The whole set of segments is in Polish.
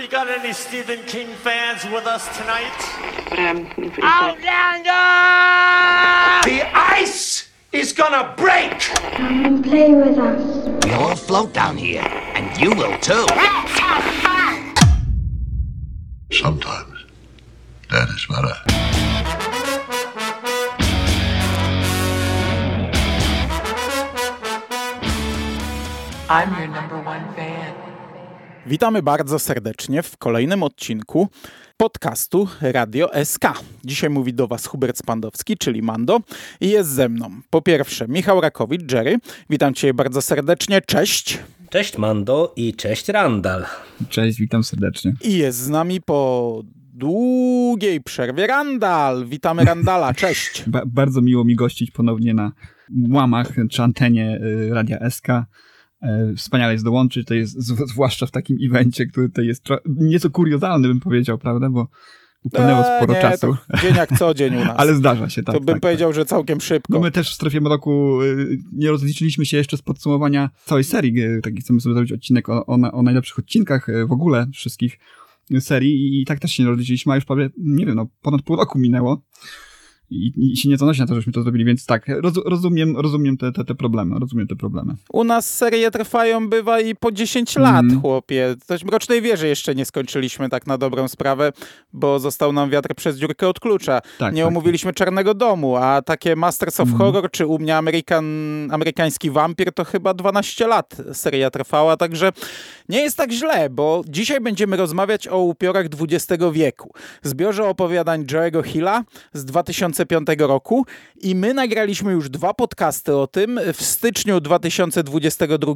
We got any Stephen King fans with us tonight? Outlander! The ice is gonna break! Come and play with us. We all float down here, and you will too. Let's have fun! Sometimes that is better. I'm your number one fan. Witamy bardzo serdecznie w kolejnym odcinku podcastu Radio SK. Dzisiaj mówi do Was Hubert Spandowski, czyli Mando i jest ze mną po pierwsze Michał Rakowicz, Jerry. Witam Cię bardzo serdecznie, cześć. Cześć Mando i cześć Randall. Cześć, witam serdecznie. I jest z nami po długiej przerwie Randall. Witamy Randala, cześć. Ba bardzo miło mi gościć ponownie na łamach czy antenie y, Radia SK. E, Wspaniale jest dołączyć, to jest zwłaszcza w takim evencie, który to jest nieco kuriozalny, bym powiedział, prawda, bo upłynęło Eee, sporo nie, czasu, dzień jak co dzień u nas. ale zdarza się, tak. to bym tak, powiedział, że całkiem szybko. No my też w strefie mroku y, nie rozliczyliśmy się jeszcze z podsumowania całej serii. Taki chcemy sobie zrobić odcinek o, o, o najlepszych odcinkach y, w ogóle wszystkich serii i, i tak też się nie rozliczyliśmy, a już prawie, nie wiem, no ponad pół roku minęło. I, i się nie zanosi na to, żeśmy to zrobili, więc tak, roz, rozumiem, rozumiem te, te, te problemy, rozumiem te problemy. U nas serie trwają, bywa i po 10 lat, Mhm. chłopie. Też Mrocznej Wieży jeszcze nie skończyliśmy tak na dobrą sprawę, bo został nam wiatr przez dziurkę od klucza. Tak, nie tak, omówiliśmy Czarnego Domu, a takie Masters of Mhm. Horror, czy u mnie Amerykan, amerykański wampir, to chyba 12 lat seria trwała, także nie jest tak źle, bo dzisiaj będziemy rozmawiać o upiorach XX wieku. Zbiorze opowiadań Joe'ego Hilla z 2005 roku i my nagraliśmy już dwa podcasty o tym w styczniu 2022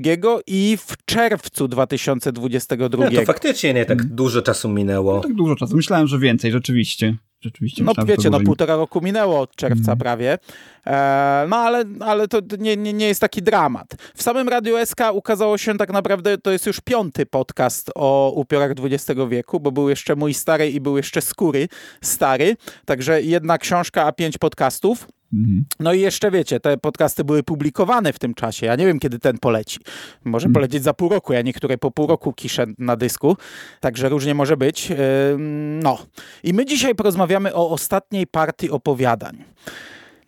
i w czerwcu 2022. No to faktycznie nie tak dużo czasu minęło. Tak dużo czasu, myślałem, że więcej, rzeczywiście. Rzeczywiście No wiecie, no półtora roku minęło od czerwca Mhm. prawie. E, no ale, ale to nie, nie, nie jest taki dramat. W samym Radiu SK ukazało się tak naprawdę, to jest już piąty podcast o upiorach XX wieku, bo był jeszcze mój stary i był jeszcze skóry stary. Także jedna książka, a pięć podcastów. Mhm. No i jeszcze wiecie, te podcasty były publikowane w tym czasie. Ja nie wiem, kiedy ten poleci. Może polecieć za pół roku. Ja niektóre po pół roku kiszę na dysku, także różnie może być. Ym, No. I my dzisiaj porozmawiamy o ostatniej partii opowiadań.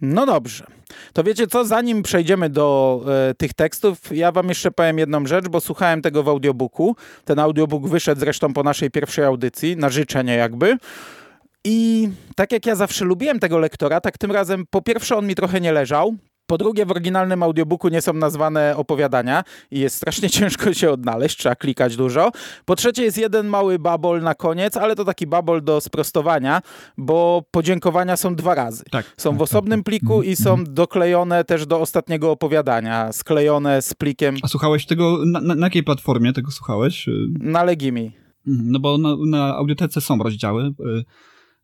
No dobrze. To wiecie co, zanim przejdziemy do e, tych tekstów, ja wam jeszcze powiem jedną rzecz, bo słuchałem tego w audiobooku. Ten audiobook wyszedł zresztą po naszej pierwszej audycji, na życzenie jakby. I tak jak ja zawsze lubiłem tego lektora, tak tym razem po pierwsze on mi trochę nie leżał. Po drugie, w oryginalnym audiobooku nie są nazwane opowiadania i jest strasznie ciężko się odnaleźć, trzeba klikać dużo. Po trzecie, jest jeden mały babol na koniec, ale to taki babol do sprostowania, bo podziękowania są dwa razy. Tak, Są tak, w osobnym tak, tak. pliku Mhm, i są doklejone też do ostatniego opowiadania, sklejone z plikiem A słuchałeś tego, na, na, na jakiej platformie tego słuchałeś? Na Legimi. Mhm, No bo na, na audiotece są rozdziały y,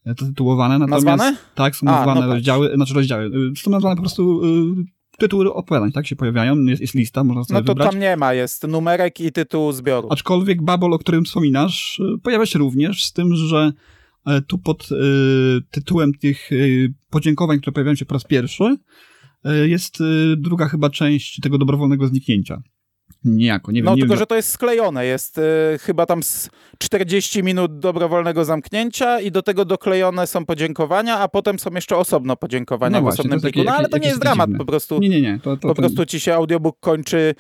to tytułowane. Natomiast, Nazwane? Tak, są A, nazwane no patrz. rozdziały, znaczy rozdziały. y, Są nazwane po prostu y, tytuły opowiadań, tak się pojawiają. Jest, jest lista, można sobie No to wybrać. tam nie ma, jest numerek i tytuł zbioru. Aczkolwiek Babel, o którym wspominasz, y, pojawia się również z tym, że e, tu pod y, tytułem tych y, podziękowań, które pojawiają się po raz pierwszy, y, jest druga chyba część tego dobrowolnego zniknięcia. Niejako, nie wiem. No nie tylko, wiem, że to jest sklejone. Jest y, chyba tam z 40 minut dobrowolnego zamknięcia i do tego doklejone są podziękowania, a potem są jeszcze osobno podziękowania No w właśnie, osobnym pliku. No ale to nie jest dramat, dziwne. po prostu, Nie, nie, nie. To, to, po prostu ci się audiobook kończy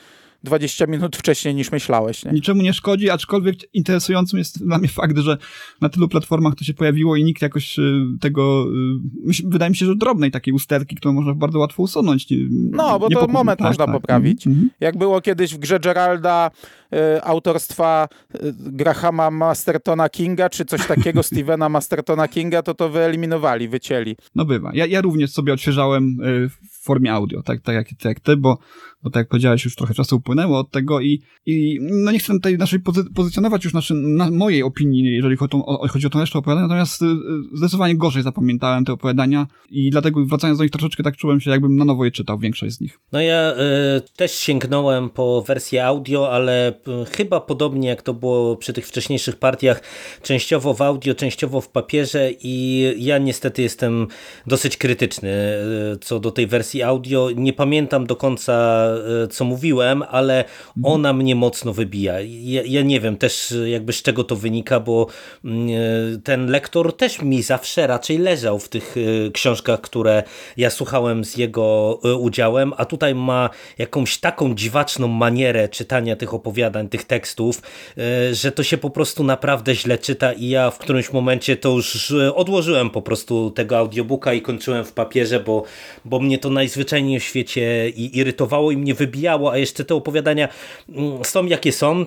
20 minut wcześniej niż myślałeś. Nie? niczemu nie szkodzi, aczkolwiek interesującym jest dla mnie fakt, że na tylu platformach to się pojawiło i nikt jakoś y, tego, y, wydaje mi się, że drobnej takiej usterki, którą można bardzo łatwo usunąć. y, No, bo nie to pokupi- moment można poprawić. Mhm, mhm. Jak było kiedyś w grze Geralda y, autorstwa y, Grahama Mastertona Kinga, czy coś takiego, Stephena Mastertona Kinga, to to wyeliminowali, wycięli. No bywa. Ja, ja również sobie odświeżałem y, w formie audio, tak, tak, jak, tak jak ty, bo, bo tak jak powiedziałeś, już trochę czasu upłynęło od tego i, i no nie chcę tutaj naszej pozy pozycjonować już naszy, na mojej opinii, jeżeli chodzi o, o, chodzi o tą resztę opowiadań, natomiast y, y, zdecydowanie gorzej zapamiętałem te opowiadania i dlatego wracając do nich troszeczkę tak czułem się, jakbym na nowo je czytał, większość z nich. No ja y, też sięgnąłem po wersję audio, ale y, chyba podobnie jak to było przy tych wcześniejszych partiach, częściowo w audio, częściowo w papierze i ja niestety jestem dosyć krytyczny co do tej wersji audio. Nie pamiętam do końca co mówiłem, ale ale ona mnie mocno wybija. Ja, ja nie wiem też jakby z czego to wynika, bo mm, ten lektor też mi zawsze raczej leżał w tych książkach, które ja słuchałem z jego udziałem, a tutaj ma jakąś taką dziwaczną manierę czytania tych opowiadań, tych tekstów, że to się po prostu naprawdę źle czyta i ja w którymś momencie to już odłożyłem po prostu tego audiobooka i kończyłem w papierze, bo, bo mnie to najzwyczajniej w świecie irytowało i mnie wybijało, a jeszcze te opowiadania mm, są jakie są,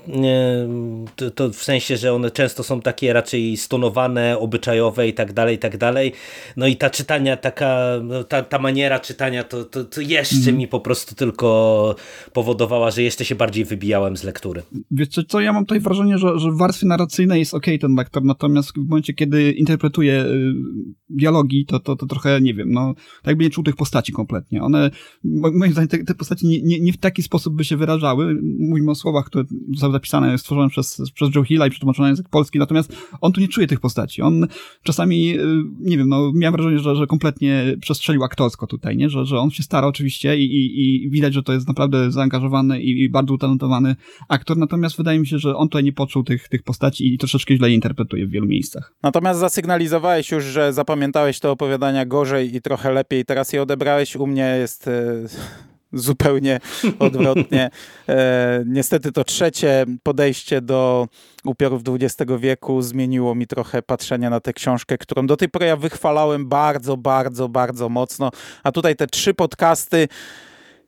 to, to w sensie, że one często są takie raczej stonowane, obyczajowe i tak dalej, i tak dalej. No i ta czytania, taka, no, ta, ta maniera czytania to, to, to jeszcze mm. mi po prostu tylko powodowała, że jeszcze się bardziej wybijałem z lektury. Wiecie co, ja mam tutaj wrażenie, że, że w warstwie narracyjnej jest ok ten lektor, natomiast w momencie, kiedy interpretuje y, dialogi, to, to, to trochę, nie wiem, no, tak jakby nie czuł tych postaci kompletnie. One, moim zdaniem, te, te postaci nie, nie, nie, w taki sposób by się wyrażały. Mówimy o słowach, które zostały zapisane, stworzone przez, przez Joe Hilla i przetłumaczone na język polski, natomiast on tu nie czuje tych postaci. On czasami, y, nie wiem, no, miałem wrażenie, że, że kompletnie przestrzelił aktorsko tutaj, nie? Że, że on się stara oczywiście i, i, i widać, że to jest naprawdę zaangażowany i, i bardzo utalentowany aktor, natomiast wydaje mi się, że on tutaj nie poczuł tych, tych postaci i troszeczkę źle je interpretuje w wielu miejscach. Natomiast zasygnalizowałeś już, że zapamiętałeś te opowiadania gorzej i trochę lepiej, teraz je odebrałeś. U mnie jest e, zupełnie odwrotnie. E, niestety to trzecie podejście do upiorów XX wieku zmieniło mi trochę patrzenie na tę książkę, którą do tej pory ja wychwalałem bardzo, bardzo, bardzo mocno. A tutaj te trzy podcasty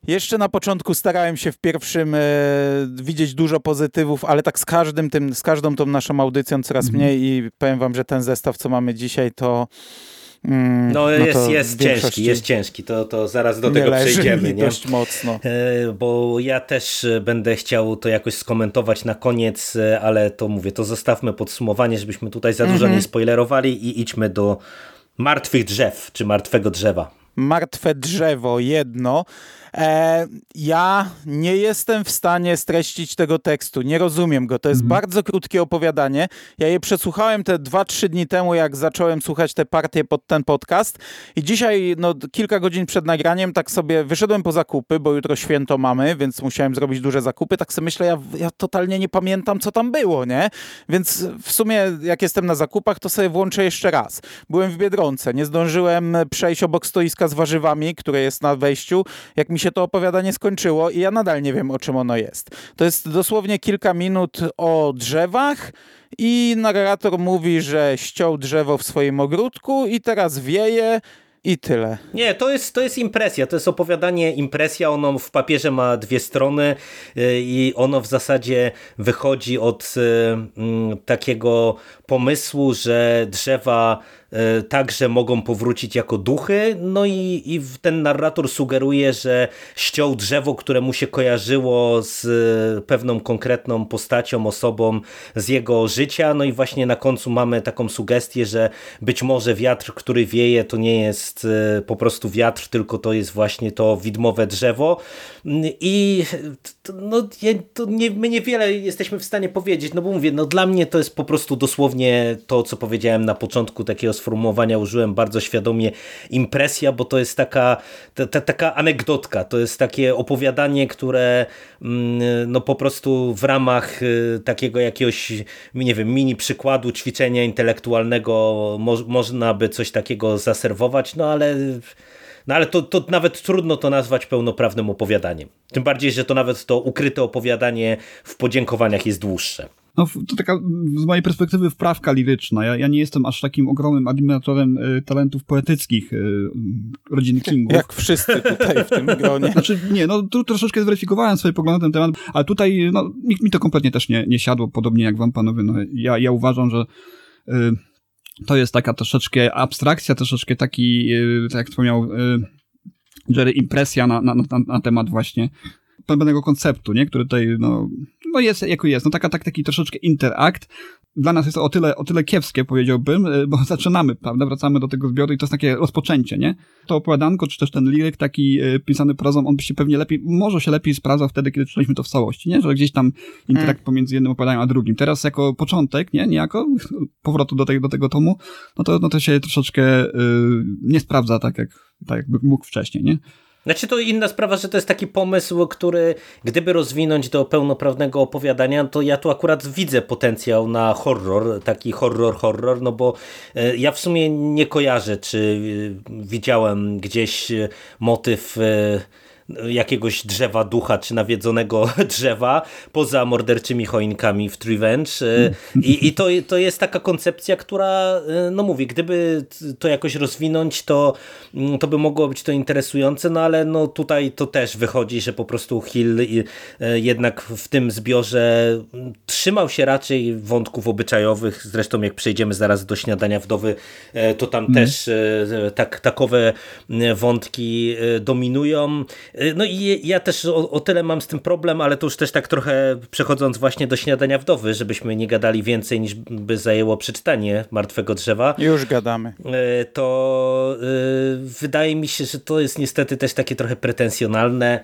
jeszcze na początku starałem się w pierwszym e, widzieć dużo pozytywów, ale tak z każdym tym, z każdą tą naszą audycją coraz -hmm. mniej i powiem wam, że ten zestaw, co mamy dzisiaj, to Mm, no, no jest, jest ciężki, jest ciężki, to, to zaraz do tego przejdziemy. Nie? dość mocno. E, bo ja też będę chciał to jakoś skomentować na koniec, e, ale to mówię, to zostawmy podsumowanie, żebyśmy tutaj za dużo mm -hmm. nie spoilerowali i idźmy do martwych drzew, czy martwego drzewa. Martwe drzewo, jedno. E, ja nie jestem w stanie streścić tego tekstu, nie rozumiem go. To jest mhm. bardzo krótkie opowiadanie. Ja je przesłuchałem te 2-3 dni temu, jak zacząłem słuchać te partie pod ten podcast i dzisiaj, no kilka godzin przed nagraniem, tak sobie wyszedłem po zakupy, bo jutro święto mamy, więc musiałem zrobić duże zakupy. Tak sobie myślę, ja, ja totalnie nie pamiętam, co tam było, nie? Więc w sumie, jak jestem na zakupach, to sobie włączę jeszcze raz. Byłem w Biedronce, nie zdążyłem przejść obok stoiska z warzywami, które jest na wejściu. Jak mi się się to opowiadanie skończyło i ja nadal nie wiem, o czym ono jest. To jest dosłownie kilka minut o drzewach i narrator mówi, że ściął drzewo w swoim ogródku i teraz wieje i tyle. Nie, to jest, to jest impresja, to jest opowiadanie impresja, ono w papierze ma dwie strony y, i ono w zasadzie wychodzi od y, mm, takiego pomysłu, że drzewa także mogą powrócić jako duchy. No i, i ten narrator sugeruje, że ściął drzewo, które mu się kojarzyło z e, pewną konkretną postacią, osobą z jego życia. No i właśnie na końcu mamy taką sugestię, że być może wiatr, który wieje, to nie jest e, po prostu wiatr, tylko to jest właśnie to widmowe drzewo. I no, to nie, my niewiele jesteśmy w stanie powiedzieć, no bo mówię, no dla mnie to jest po prostu dosłownie to, co powiedziałem na początku takiego sformułowania użyłem bardzo świadomie impresja, bo to jest taka, ta, ta, taka anegdotka, to jest takie opowiadanie, które mm, no po prostu w ramach y, takiego jakiegoś, nie wiem, mini przykładu ćwiczenia intelektualnego mo można by coś takiego zaserwować, no ale no ale to, to nawet trudno to nazwać pełnoprawnym opowiadaniem. Tym bardziej, że to nawet to ukryte opowiadanie w podziękowaniach jest dłuższe. No, to taka z mojej perspektywy wprawka liryczna. Ja, ja nie jestem aż takim ogromnym admiratorem y, talentów poetyckich y, rodziny Kingów. Jak wszyscy tutaj w tym gronie. Znaczy, nie, no tu troszeczkę zweryfikowałem swoje poglądy na ten temat, ale tutaj no, nikt mi to kompletnie też nie, nie siadło, podobnie jak wam panowie. No, ja, ja uważam, że y, to jest taka troszeczkę abstrakcja, troszeczkę taki, tak jak wspomniał Jerry, impresja na, na, na, na temat właśnie pewnego konceptu, nie? który tutaj no, no jest jako jest. No taka, tak, taki troszeczkę interakt. Dla nas jest to o tyle, o tyle kiepskie, powiedziałbym, y, bo zaczynamy, prawda? Wracamy do tego zbioru i to jest takie rozpoczęcie, nie? To opowiadanko, czy też ten liryk taki y, pisany prozą, on by się pewnie lepiej, może się lepiej sprawdzał wtedy, kiedy czytaliśmy to w całości, nie? Że gdzieś tam interakt hmm. pomiędzy jednym opowiadaniem a drugim. Teraz jako początek, nie? Niejako powrotu do tego, do tego tomu, no to, no to się troszeczkę yy, nie sprawdza tak, jak, tak jakby mógł wcześniej, nie? Znaczy to inna sprawa, że to jest taki pomysł, który gdyby rozwinąć do pełnoprawnego opowiadania, to ja tu akurat widzę potencjał na horror, taki horror, horror, no bo e, ja w sumie nie kojarzę, czy e, widziałem gdzieś e, motyw jakiegoś drzewa ducha, czy nawiedzonego drzewa, poza morderczymi choinkami w Revenge. I, i to, to jest taka koncepcja, która, no mówię, gdyby to jakoś rozwinąć, to, to by mogło być to interesujące, no ale no tutaj to też wychodzi, że po prostu Hill jednak w tym zbiorze trzymał się raczej wątków obyczajowych, zresztą jak przejdziemy zaraz do śniadania wdowy, to tam mm. też tak, takowe wątki dominują. No i ja też o, o, tyle mam z tym problem, ale to już też tak trochę przechodząc właśnie do śniadania wdowy, żebyśmy nie gadali więcej niż by zajęło przeczytanie Martwego Drzewa. Już gadamy. E, to yy, wydaje mi się, że to jest niestety też takie trochę pretensjonalne.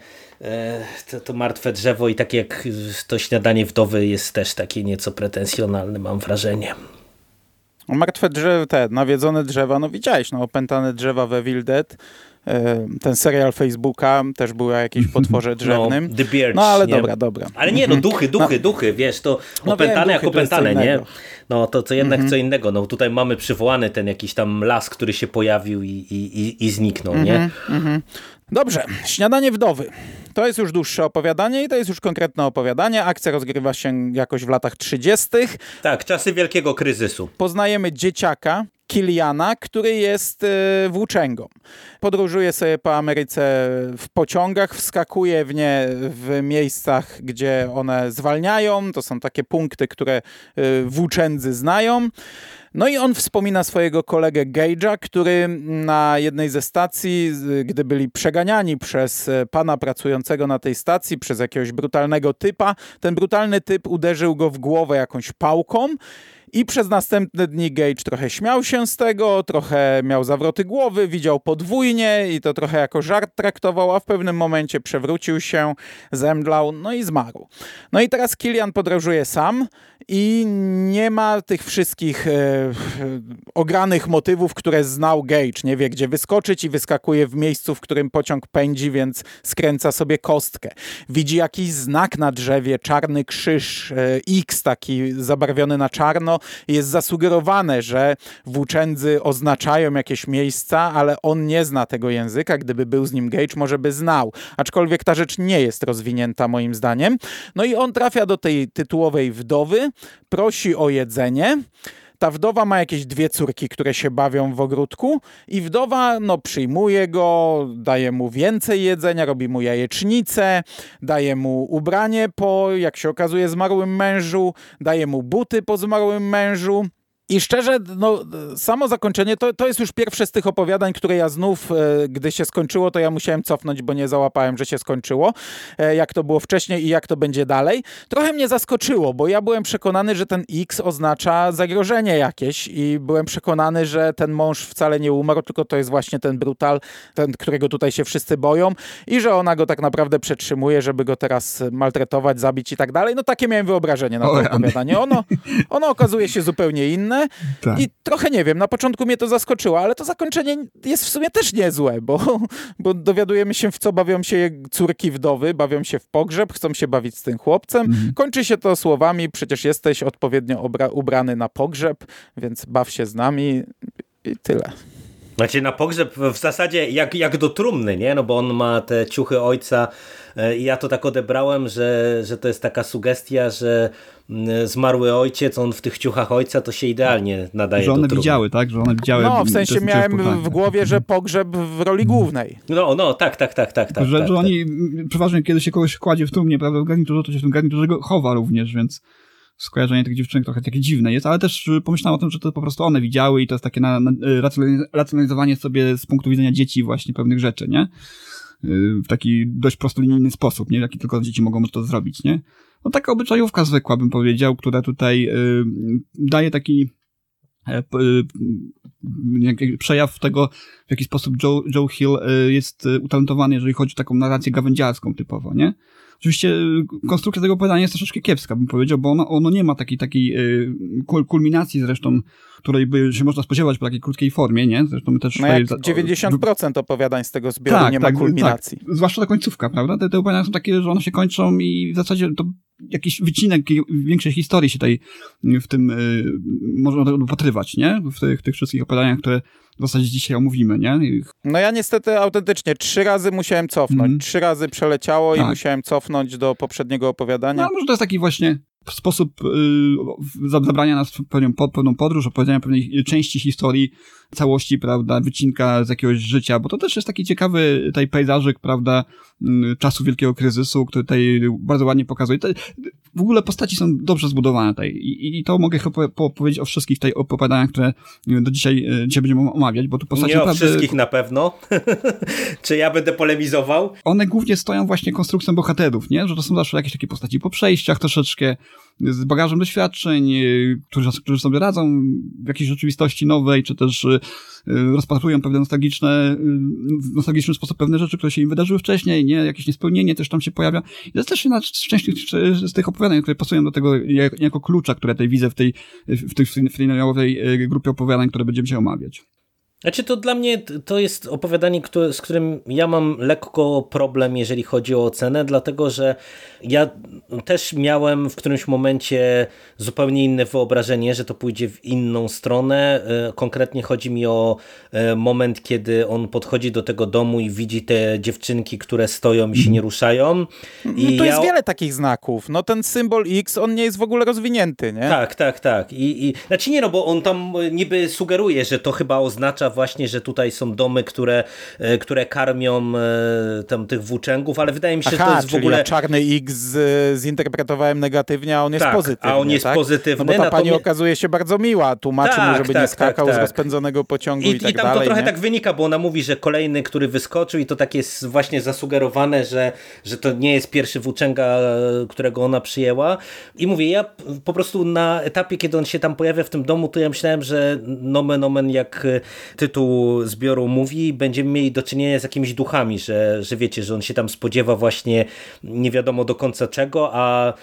To, to Martwe Drzewo i tak jak to śniadanie wdowy jest też takie nieco pretensjonalne, mam wrażenie. Martwe drzewa, te nawiedzone drzewa, no widziałeś, no opętane drzewa we Evil Dead, E, ten serial Facebooka też był jakimś potworze no, drzewnym. No, The Beard, no ale nie? dobra, dobra. Ale nie, no duchy, duchy, no. duchy, wiesz, to no, opętane wiem, jak opętane, nie? No to co jednak mm -hmm. co innego. No tutaj mamy przywołany ten jakiś tam las, który się pojawił i, i, i zniknął, mm -hmm, nie? Mm -hmm. Dobrze, śniadanie wdowy. To jest już dłuższe opowiadanie i to jest już konkretne opowiadanie. Akcja rozgrywa się jakoś w latach 30. Tak, czasy wielkiego kryzysu. Poznajemy dzieciaka, Kiliana, który jest e, włóczęgą. Podróżuje sobie po Ameryce w pociągach, wskakuje w nie w miejscach, gdzie one zwalniają. To są takie punkty, które e, włóczędzy znają. No i on wspomina swojego kolegę Gage'a, który na jednej ze stacji, gdy byli przeganiani przez e, pana pracującego na tej stacji, przez jakiegoś brutalnego typa, ten brutalny typ uderzył go w głowę jakąś pałką i przez następne dni Gage trochę śmiał się z tego, trochę miał zawroty głowy, widział podwójnie i to trochę jako żart traktował, a w pewnym momencie przewrócił się, zemdlał, no i zmarł. No i teraz Kilian podróżuje sam i nie ma tych wszystkich e, ogranych motywów, które znał Gage. Nie wie, gdzie wyskoczyć i wyskakuje w miejscu, w którym pociąg pędzi, więc skręca sobie kostkę. Widzi jakiś znak na drzewie, czarny krzyż, e, X taki zabarwiony na czarno jest zasugerowane, że włóczędzy oznaczają jakieś miejsca, ale on nie zna tego języka. Gdyby był z nim Gage, może by znał. Aczkolwiek ta rzecz nie jest rozwinięta moim zdaniem. No i on trafia do tej tytułowej wdowy, prosi o jedzenie. Ta wdowa ma jakieś dwie córki, które się bawią w ogródku i wdowa no, przyjmuje go, daje mu więcej jedzenia, robi mu jajecznicę, daje mu ubranie po, jak się okazuje, zmarłym mężu, daje mu buty po zmarłym mężu. I szczerze, no, samo zakończenie to, to jest już pierwsze z tych opowiadań, które ja znów, e, gdy się skończyło, to ja musiałem cofnąć, bo nie załapałem, że się skończyło, e, jak to było wcześniej i jak to będzie dalej. Trochę mnie zaskoczyło, bo ja byłem przekonany, że ten X oznacza zagrożenie jakieś i byłem przekonany, że ten mąż wcale nie umarł, tylko to jest właśnie ten brutal, ten, którego tutaj się wszyscy boją i że ona go tak naprawdę przetrzymuje, żeby go teraz maltretować, zabić i tak dalej. No takie miałem wyobrażenie na to opowiadanie. Ono, ono okazuje się zupełnie inne. Tak. I trochę nie wiem, na początku mnie to zaskoczyło, ale to zakończenie jest w sumie też niezłe, bo, bo dowiadujemy się w co bawią się córki wdowy, bawią się w pogrzeb, chcą się bawić z tym chłopcem. Mhm. Kończy się to słowami, przecież jesteś odpowiednio ubrany na pogrzeb, więc baw się z nami i tyle. Znaczy na pogrzeb w zasadzie jak, jak do trumny, nie? No bo on ma te ciuchy ojca e, i ja to tak odebrałem, że, że to jest taka sugestia, że mm, zmarły ojciec, on w tych ciuchach ojca to się idealnie nadaje Że one do widziały, tak? Że one widziały. No, w sensie miałem w głowie, że pogrzeb w roli głównej. No, no, tak, tak, tak, tak. tak że, tak, że tak. oni, przeważnie kiedy się kogoś kładzie w trumnie, prawda, w garniturze, to się w tym garniturze go chowa również, więc skojarzenie tych dziewczynek trochę takie dziwne jest, ale też y, pomyślałem o tym, że to po prostu one widziały i to jest takie na, na, y, racjonalizowanie sobie z punktu widzenia dzieci właśnie pewnych rzeczy, nie? Y, w taki dość prostolinijny sposób, nie? Jaki tylko dzieci mogą to zrobić, nie? No taka obyczajówka zwykła, bym powiedział, która tutaj y, daje taki y, przejaw tego, w jaki sposób Joe, Joe Hill jest utalentowany, jeżeli chodzi o taką narrację gawędziarską typowo, nie? Oczywiście y, konstrukcja tego opowiadania jest troszeczkę kiepska, bym powiedział, bo ono, ono nie ma takiej, takiej y, kul kulminacji zresztą, której by się można spodziewać po takiej krótkiej formie, nie? Zresztą my też no tutaj... jak 90% opowiadań z tego zbioru tak, nie ma tak, kulminacji. Tak. Zwłaszcza ta końcówka, prawda? Te, te opowiadania są takie, że one się kończą i w zasadzie to jakiś wycinek większej historii się tutaj w tym y, można upatrywać, nie? W tych, tych wszystkich opowiadaniach, które w zasadzie dzisiaj omówimy, nie? No ja niestety autentycznie trzy razy musiałem cofnąć. Mm. Trzy razy przeleciało tak. i musiałem cofnąć do poprzedniego opowiadania. No może to jest taki właśnie sposób y, zabrania nas w pewną, pewną podróż, opowiadania pewnej części historii, całości, prawda, wycinka z jakiegoś życia, bo to też jest taki ciekawy tutaj pejzażyk, prawda, y, czasu wielkiego kryzysu, który tutaj bardzo ładnie pokazuje. Te, w ogóle postaci są dobrze zbudowane tutaj i, i to mogę chyba powiedzieć o wszystkich tutaj opowiadaniach, które do dzisiaj, y, dzisiaj będziemy omawiać, bo tu postaci Nie naprawdę... o wszystkich na pewno. Czy ja będę polemizował? One głównie stoją właśnie konstrukcją bohaterów, nie? Że to są zawsze jakieś takie postaci po przejściach troszeczkę, z bagażem doświadczeń, y, którzy, którzy sobie radzą w jakiejś rzeczywistości nowej, czy też y, rozpatrują pewne nostalgiczne, w nostalgiczny sposób pewne rzeczy, które się im wydarzyły wcześniej, nie? Jakieś niespełnienie też tam się pojawia. I to jest też jedna z części z tych opowiadań, które pasują do tego jako klucza, które tutaj widzę w tej, w tej freelancerowej grupie opowiadań, które będziemy się omawiać. Znaczy to dla mnie to jest opowiadanie, które, z którym ja mam lekko problem, jeżeli chodzi o ocenę, dlatego że ja też miałem w którymś momencie zupełnie inne wyobrażenie, że to pójdzie w inną stronę. E, konkretnie chodzi mi o e, moment, kiedy on podchodzi do tego domu i widzi te dziewczynki, które stoją i się nie ruszają. I no to jest wiele takich znaków. No ten symbol X, on nie jest w ogóle rozwinięty, nie? Tak, tak, tak. I, i... Znaczy nie, no bo on tam niby sugeruje, że to chyba oznacza właśnie, że tutaj są domy, które, e, które karmią e, tam tych włóczęgów, ale wydaje mi się, Aha, że to jest w ogóle... Ja czarny X zinterpretowałem negatywnie, a on jest tak, pozytywny. a on jest tak? pozytywny. No bo ta pani okazuje się bardzo miła, tłumaczy tak, mu, żeby tak, nie skakał tak, z rozpędzonego pociągu i, i tak I tam dalej, to trochę nie? tak wynika, bo ona mówi, że kolejny, który wyskoczył i to tak jest właśnie zasugerowane, że, że to nie jest pierwszy włóczęga, którego ona przyjęła. I mówię, ja po prostu na etapie, kiedy on się tam pojawia w tym domu, to ja myślałem, że nomen omen jak tytuł zbioru mówi, będziemy mieli do czynienia z jakimiś duchami, że, że wiecie, że on się tam spodziewa właśnie nie wiadomo do końca czego, a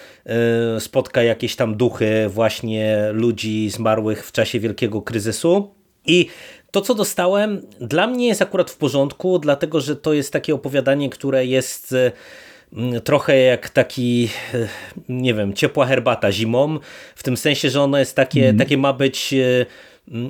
y, spotka jakieś tam duchy właśnie ludzi zmarłych w czasie wielkiego kryzysu. I to, co dostałem, dla mnie jest akurat w porządku, dlatego że to jest takie opowiadanie, które jest trochę jak taki, nie wiem, ciepła herbata zimą, w tym sensie, że ono jest takie, mm. takie ma być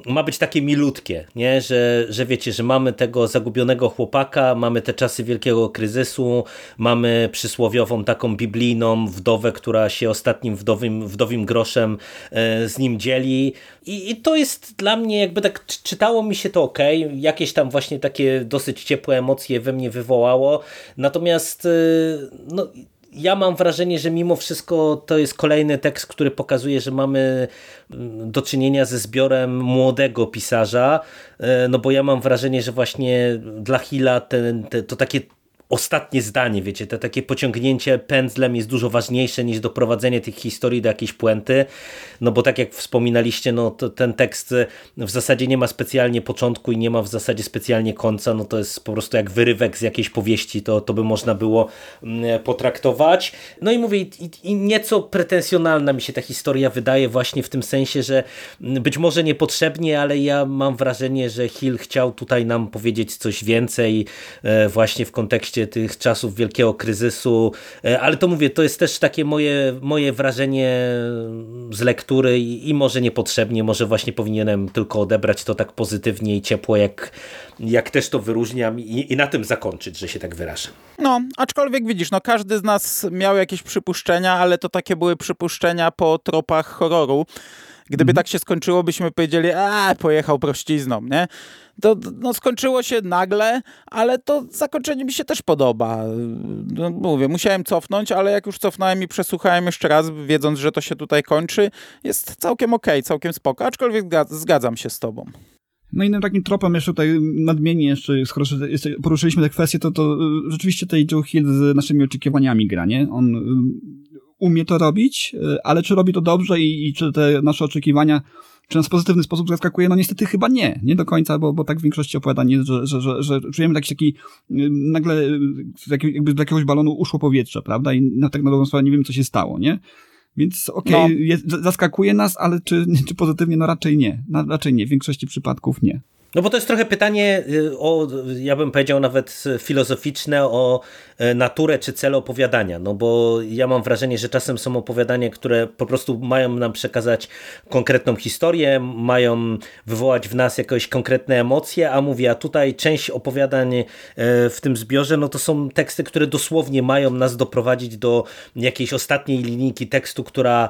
ma być takie milutkie, nie? Że, że wiecie, że mamy tego zagubionego chłopaka, mamy te czasy wielkiego kryzysu, mamy przysłowiową taką biblijną wdowę, która się ostatnim wdowym, wdowim groszem e, z nim dzieli I, i to jest dla mnie jakby tak czytało mi się to ok, jakieś tam właśnie takie dosyć ciepłe emocje we mnie wywołało, natomiast e, no ja mam wrażenie, że mimo wszystko to jest kolejny tekst, który pokazuje, że mamy mm, do czynienia ze zbiorem młodego pisarza, e, no bo ja mam wrażenie, że właśnie dla Hilla ten, te, to takie ostatnie zdanie, wiecie, to takie pociągnięcie pędzlem jest dużo ważniejsze niż doprowadzenie tych historii do jakiejś puenty, no bo tak jak wspominaliście, no to ten tekst w zasadzie nie ma specjalnie początku i nie ma w zasadzie specjalnie końca, no to jest po prostu jak wyrywek z jakiejś powieści, to, to by można było mm, potraktować. No i mówię, i, i nieco pretensjonalna mi się ta historia wydaje właśnie w tym sensie, że mm, być może niepotrzebnie, ale ja mam wrażenie, że Hill chciał tutaj nam powiedzieć coś więcej e, właśnie w kontekście tych czasów wielkiego kryzysu, e, ale to mówię, to jest też takie moje, moje wrażenie z lektury i, i może niepotrzebnie, może właśnie powinienem tylko odebrać to tak pozytywnie i ciepło, jak, jak też to wyróżniam i, i na tym zakończyć, że się tak wyrażę. No, aczkolwiek widzisz, no każdy z nas miał jakieś przypuszczenia, ale to takie były przypuszczenia po tropach horroru. Gdyby mm. tak się skończyło, byśmy powiedzieli, a pojechał prościzną, nie? To no, skończyło się nagle, ale to zakończenie mi się też podoba. No, mówię, musiałem cofnąć, ale jak już cofnąłem i przesłuchałem jeszcze raz, wiedząc, że to się tutaj kończy, jest całkiem okej, okay, całkiem spoko, aczkolwiek zgadzam się z tobą. No innym takim tropem jeszcze tutaj nadmienię jeszcze, skoro poruszyliśmy tę kwestię, to, to rzeczywiście tutaj Joe Hill z naszymi oczekiwaniami gra, nie? On umie to robić, e, ale czy robi to dobrze i, i czy te nasze oczekiwania czy nas w pozytywny sposób zaskakuje? No niestety chyba nie, nie do końca, bo, bo tak w większości opowiadań jest, że, że, że, że czujemy taki, taki nagle y, jakby z jakiegoś balonu uszło powietrze, prawda? I na tak na dobrą sprawę nie wiem, co się stało, nie? Więc okej, No. jest- zaskakuje nas, ale czy, czy pozytywnie? No raczej nie. No, raczej nie, w większości przypadków nie. No bo to jest trochę pytanie y, o, ja bym powiedział nawet filozoficzne, o e, naturę czy cel opowiadania. No bo ja mam wrażenie, że czasem są opowiadania, które po prostu mają nam przekazać konkretną historię, mają wywołać w nas jakieś konkretne emocje, a mówię, a tutaj część opowiadań e, w tym zbiorze, no to są teksty, które dosłownie mają nas doprowadzić do jakiejś ostatniej linijki tekstu, która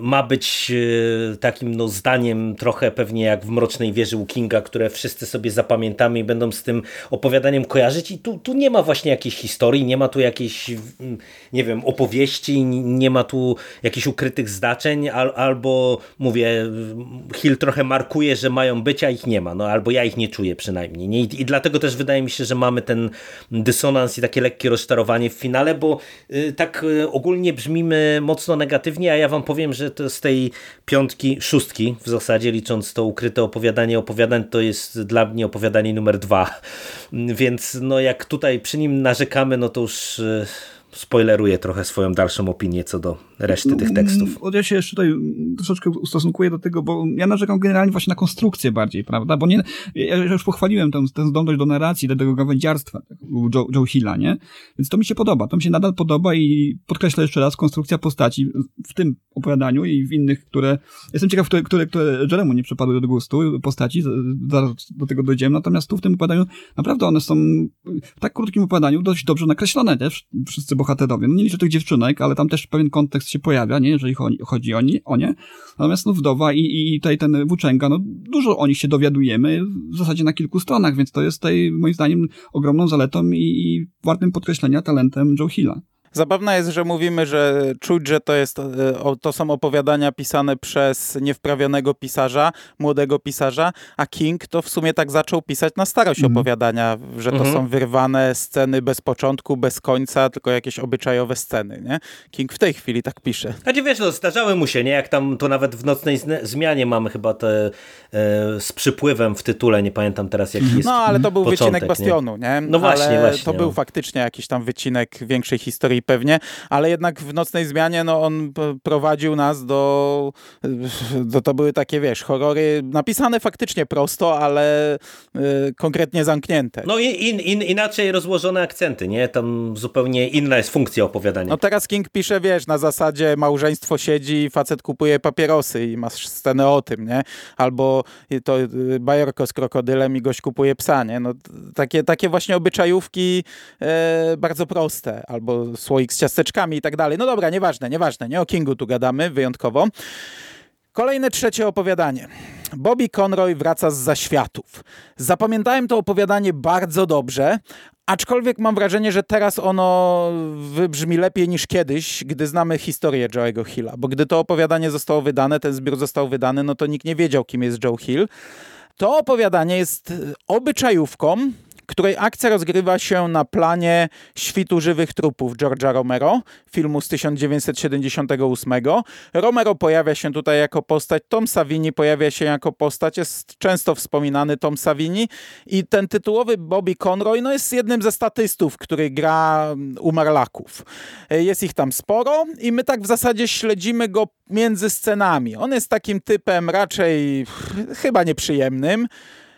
ma być y, takim no, zdaniem trochę pewnie jak w Mrocznej Wieży u Kinga, które wszyscy sobie zapamiętamy i będą z tym opowiadaniem kojarzyć i tu, tu nie ma właśnie jakiejś historii, nie ma tu jakiejś mm, nie wiem, opowieści, nie ma tu jakichś ukrytych zdarzeń, al, albo mówię, Hill trochę markuje, że mają być, a ich nie ma, no albo ja ich nie czuję przynajmniej. Nie? I, I dlatego też wydaje mi się, że mamy ten dysonans i takie lekkie rozczarowanie w finale, bo y, tak y, ogólnie brzmimy mocno negatywnie, a ja wam powiem, że to z tej piątki, szóstki w zasadzie, licząc to ukryte opowiadanie opowiadań, to jest dla mnie opowiadanie numer dwa. Więc no jak tutaj przy nim narzekamy, no to już y, spoileruję trochę swoją dalszą opinię co do reszty tych tekstów. Mm, Ja się jeszcze tutaj troszeczkę ustosunkuję do tego, bo ja narzekam generalnie właśnie na konstrukcję bardziej, prawda? Bo nie, ja już pochwaliłem tę, tę zdolność do narracji, do tego gawędziarstwa u Joe, Joe Hilla, nie? Więc to mi się podoba, to mi się nadal podoba i podkreślę jeszcze raz, konstrukcja postaci w tym opowiadaniu i w innych, które... Jestem ciekaw, które, które, które Jeremu nie przypadły do gustu, postaci, zaraz do tego dojdziemy, natomiast tu w tym opowiadaniu naprawdę one są w tak krótkim opowiadaniu dość dobrze nakreślone też, wszyscy bohaterowie. No nie liczę tych dziewczynek, ale tam też pewien kontekst się pojawia, nie, jeżeli chodzi o, nie, o nie. Natomiast no wdowa i, i tutaj ten włóczęga, no dużo o nich się dowiadujemy, w zasadzie na kilku stronach, więc to jest tutaj moim zdaniem ogromną zaletą i, i wartym podkreślenia talentem Joe Hilla. Zabawne jest, że mówimy, że czuć, że to, jest, e, to są opowiadania pisane przez niewprawionego pisarza, młodego pisarza, a King to w sumie tak zaczął pisać na starość Mhm. opowiadania, że to Mhm. są wyrwane sceny bez początku, bez końca, tylko jakieś obyczajowe sceny, nie? King w tej chwili tak pisze. Znaczy wiesz, no, zdarzały mu się, nie? Jak tam to nawet w nocnej zmianie mamy chyba te e, z przypływem w tytule, nie pamiętam teraz jaki jest No, ale to był początek, wycinek nie? Bastionu, nie? No właśnie, ale właśnie, To no. był faktycznie jakiś tam wycinek większej historii pewnie, ale jednak w Nocnej Zmianie no, on prowadził nas do, do... To były takie, wiesz, horrory napisane faktycznie prosto, ale y, konkretnie zamknięte. No i in, in, inaczej rozłożone akcenty, nie? Tam zupełnie inna jest funkcja opowiadania. No teraz King pisze, wiesz, na zasadzie małżeństwo siedzi, facet kupuje papierosy i masz scenę o tym, nie? Albo to y, bajorko z krokodylem i gość kupuje psa, nie? No, takie, takie właśnie obyczajówki e, bardzo proste. Albo słoik z ciasteczkami i tak dalej. No dobra, nieważne, nieważne, nie? O Kingu tu gadamy wyjątkowo. Kolejne trzecie opowiadanie. Bobby Conroy wraca z zaświatów. Zapamiętałem to opowiadanie bardzo dobrze, aczkolwiek mam wrażenie, że teraz ono wybrzmi lepiej niż kiedyś, gdy znamy historię Joe'ego Hilla. Bo gdy to opowiadanie zostało wydane, ten zbiór został wydany, no to nikt nie wiedział, kim jest Joe Hill. To opowiadanie jest obyczajówką, której akcja rozgrywa się na planie Świtu żywych trupów George'a Romero, filmu z 1978. Romero pojawia się tutaj jako postać, Tom Savini pojawia się jako postać, jest często wspominany Tom Savini i ten tytułowy Bobby Conroy no jest jednym ze statystów, który gra mm, u Marlaków. E, Jest ich tam sporo i my tak w zasadzie śledzimy go między scenami. On jest takim typem raczej chyba nieprzyjemnym.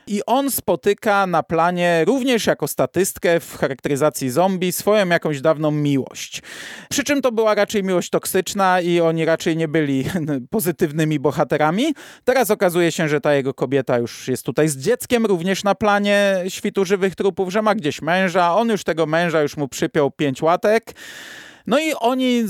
I on spotyka na planie, również jako statystkę w charakteryzacji zombie, swoją jakąś dawną miłość. Przy czym to była raczej miłość toksyczna i oni raczej nie byli pozytywnymi bohaterami. Teraz okazuje się, że ta jego kobieta już jest tutaj z dzieckiem, również na planie świtu żywych trupów, że ma gdzieś męża. On już tego męża już mu przypiął pięć łatek. No i oni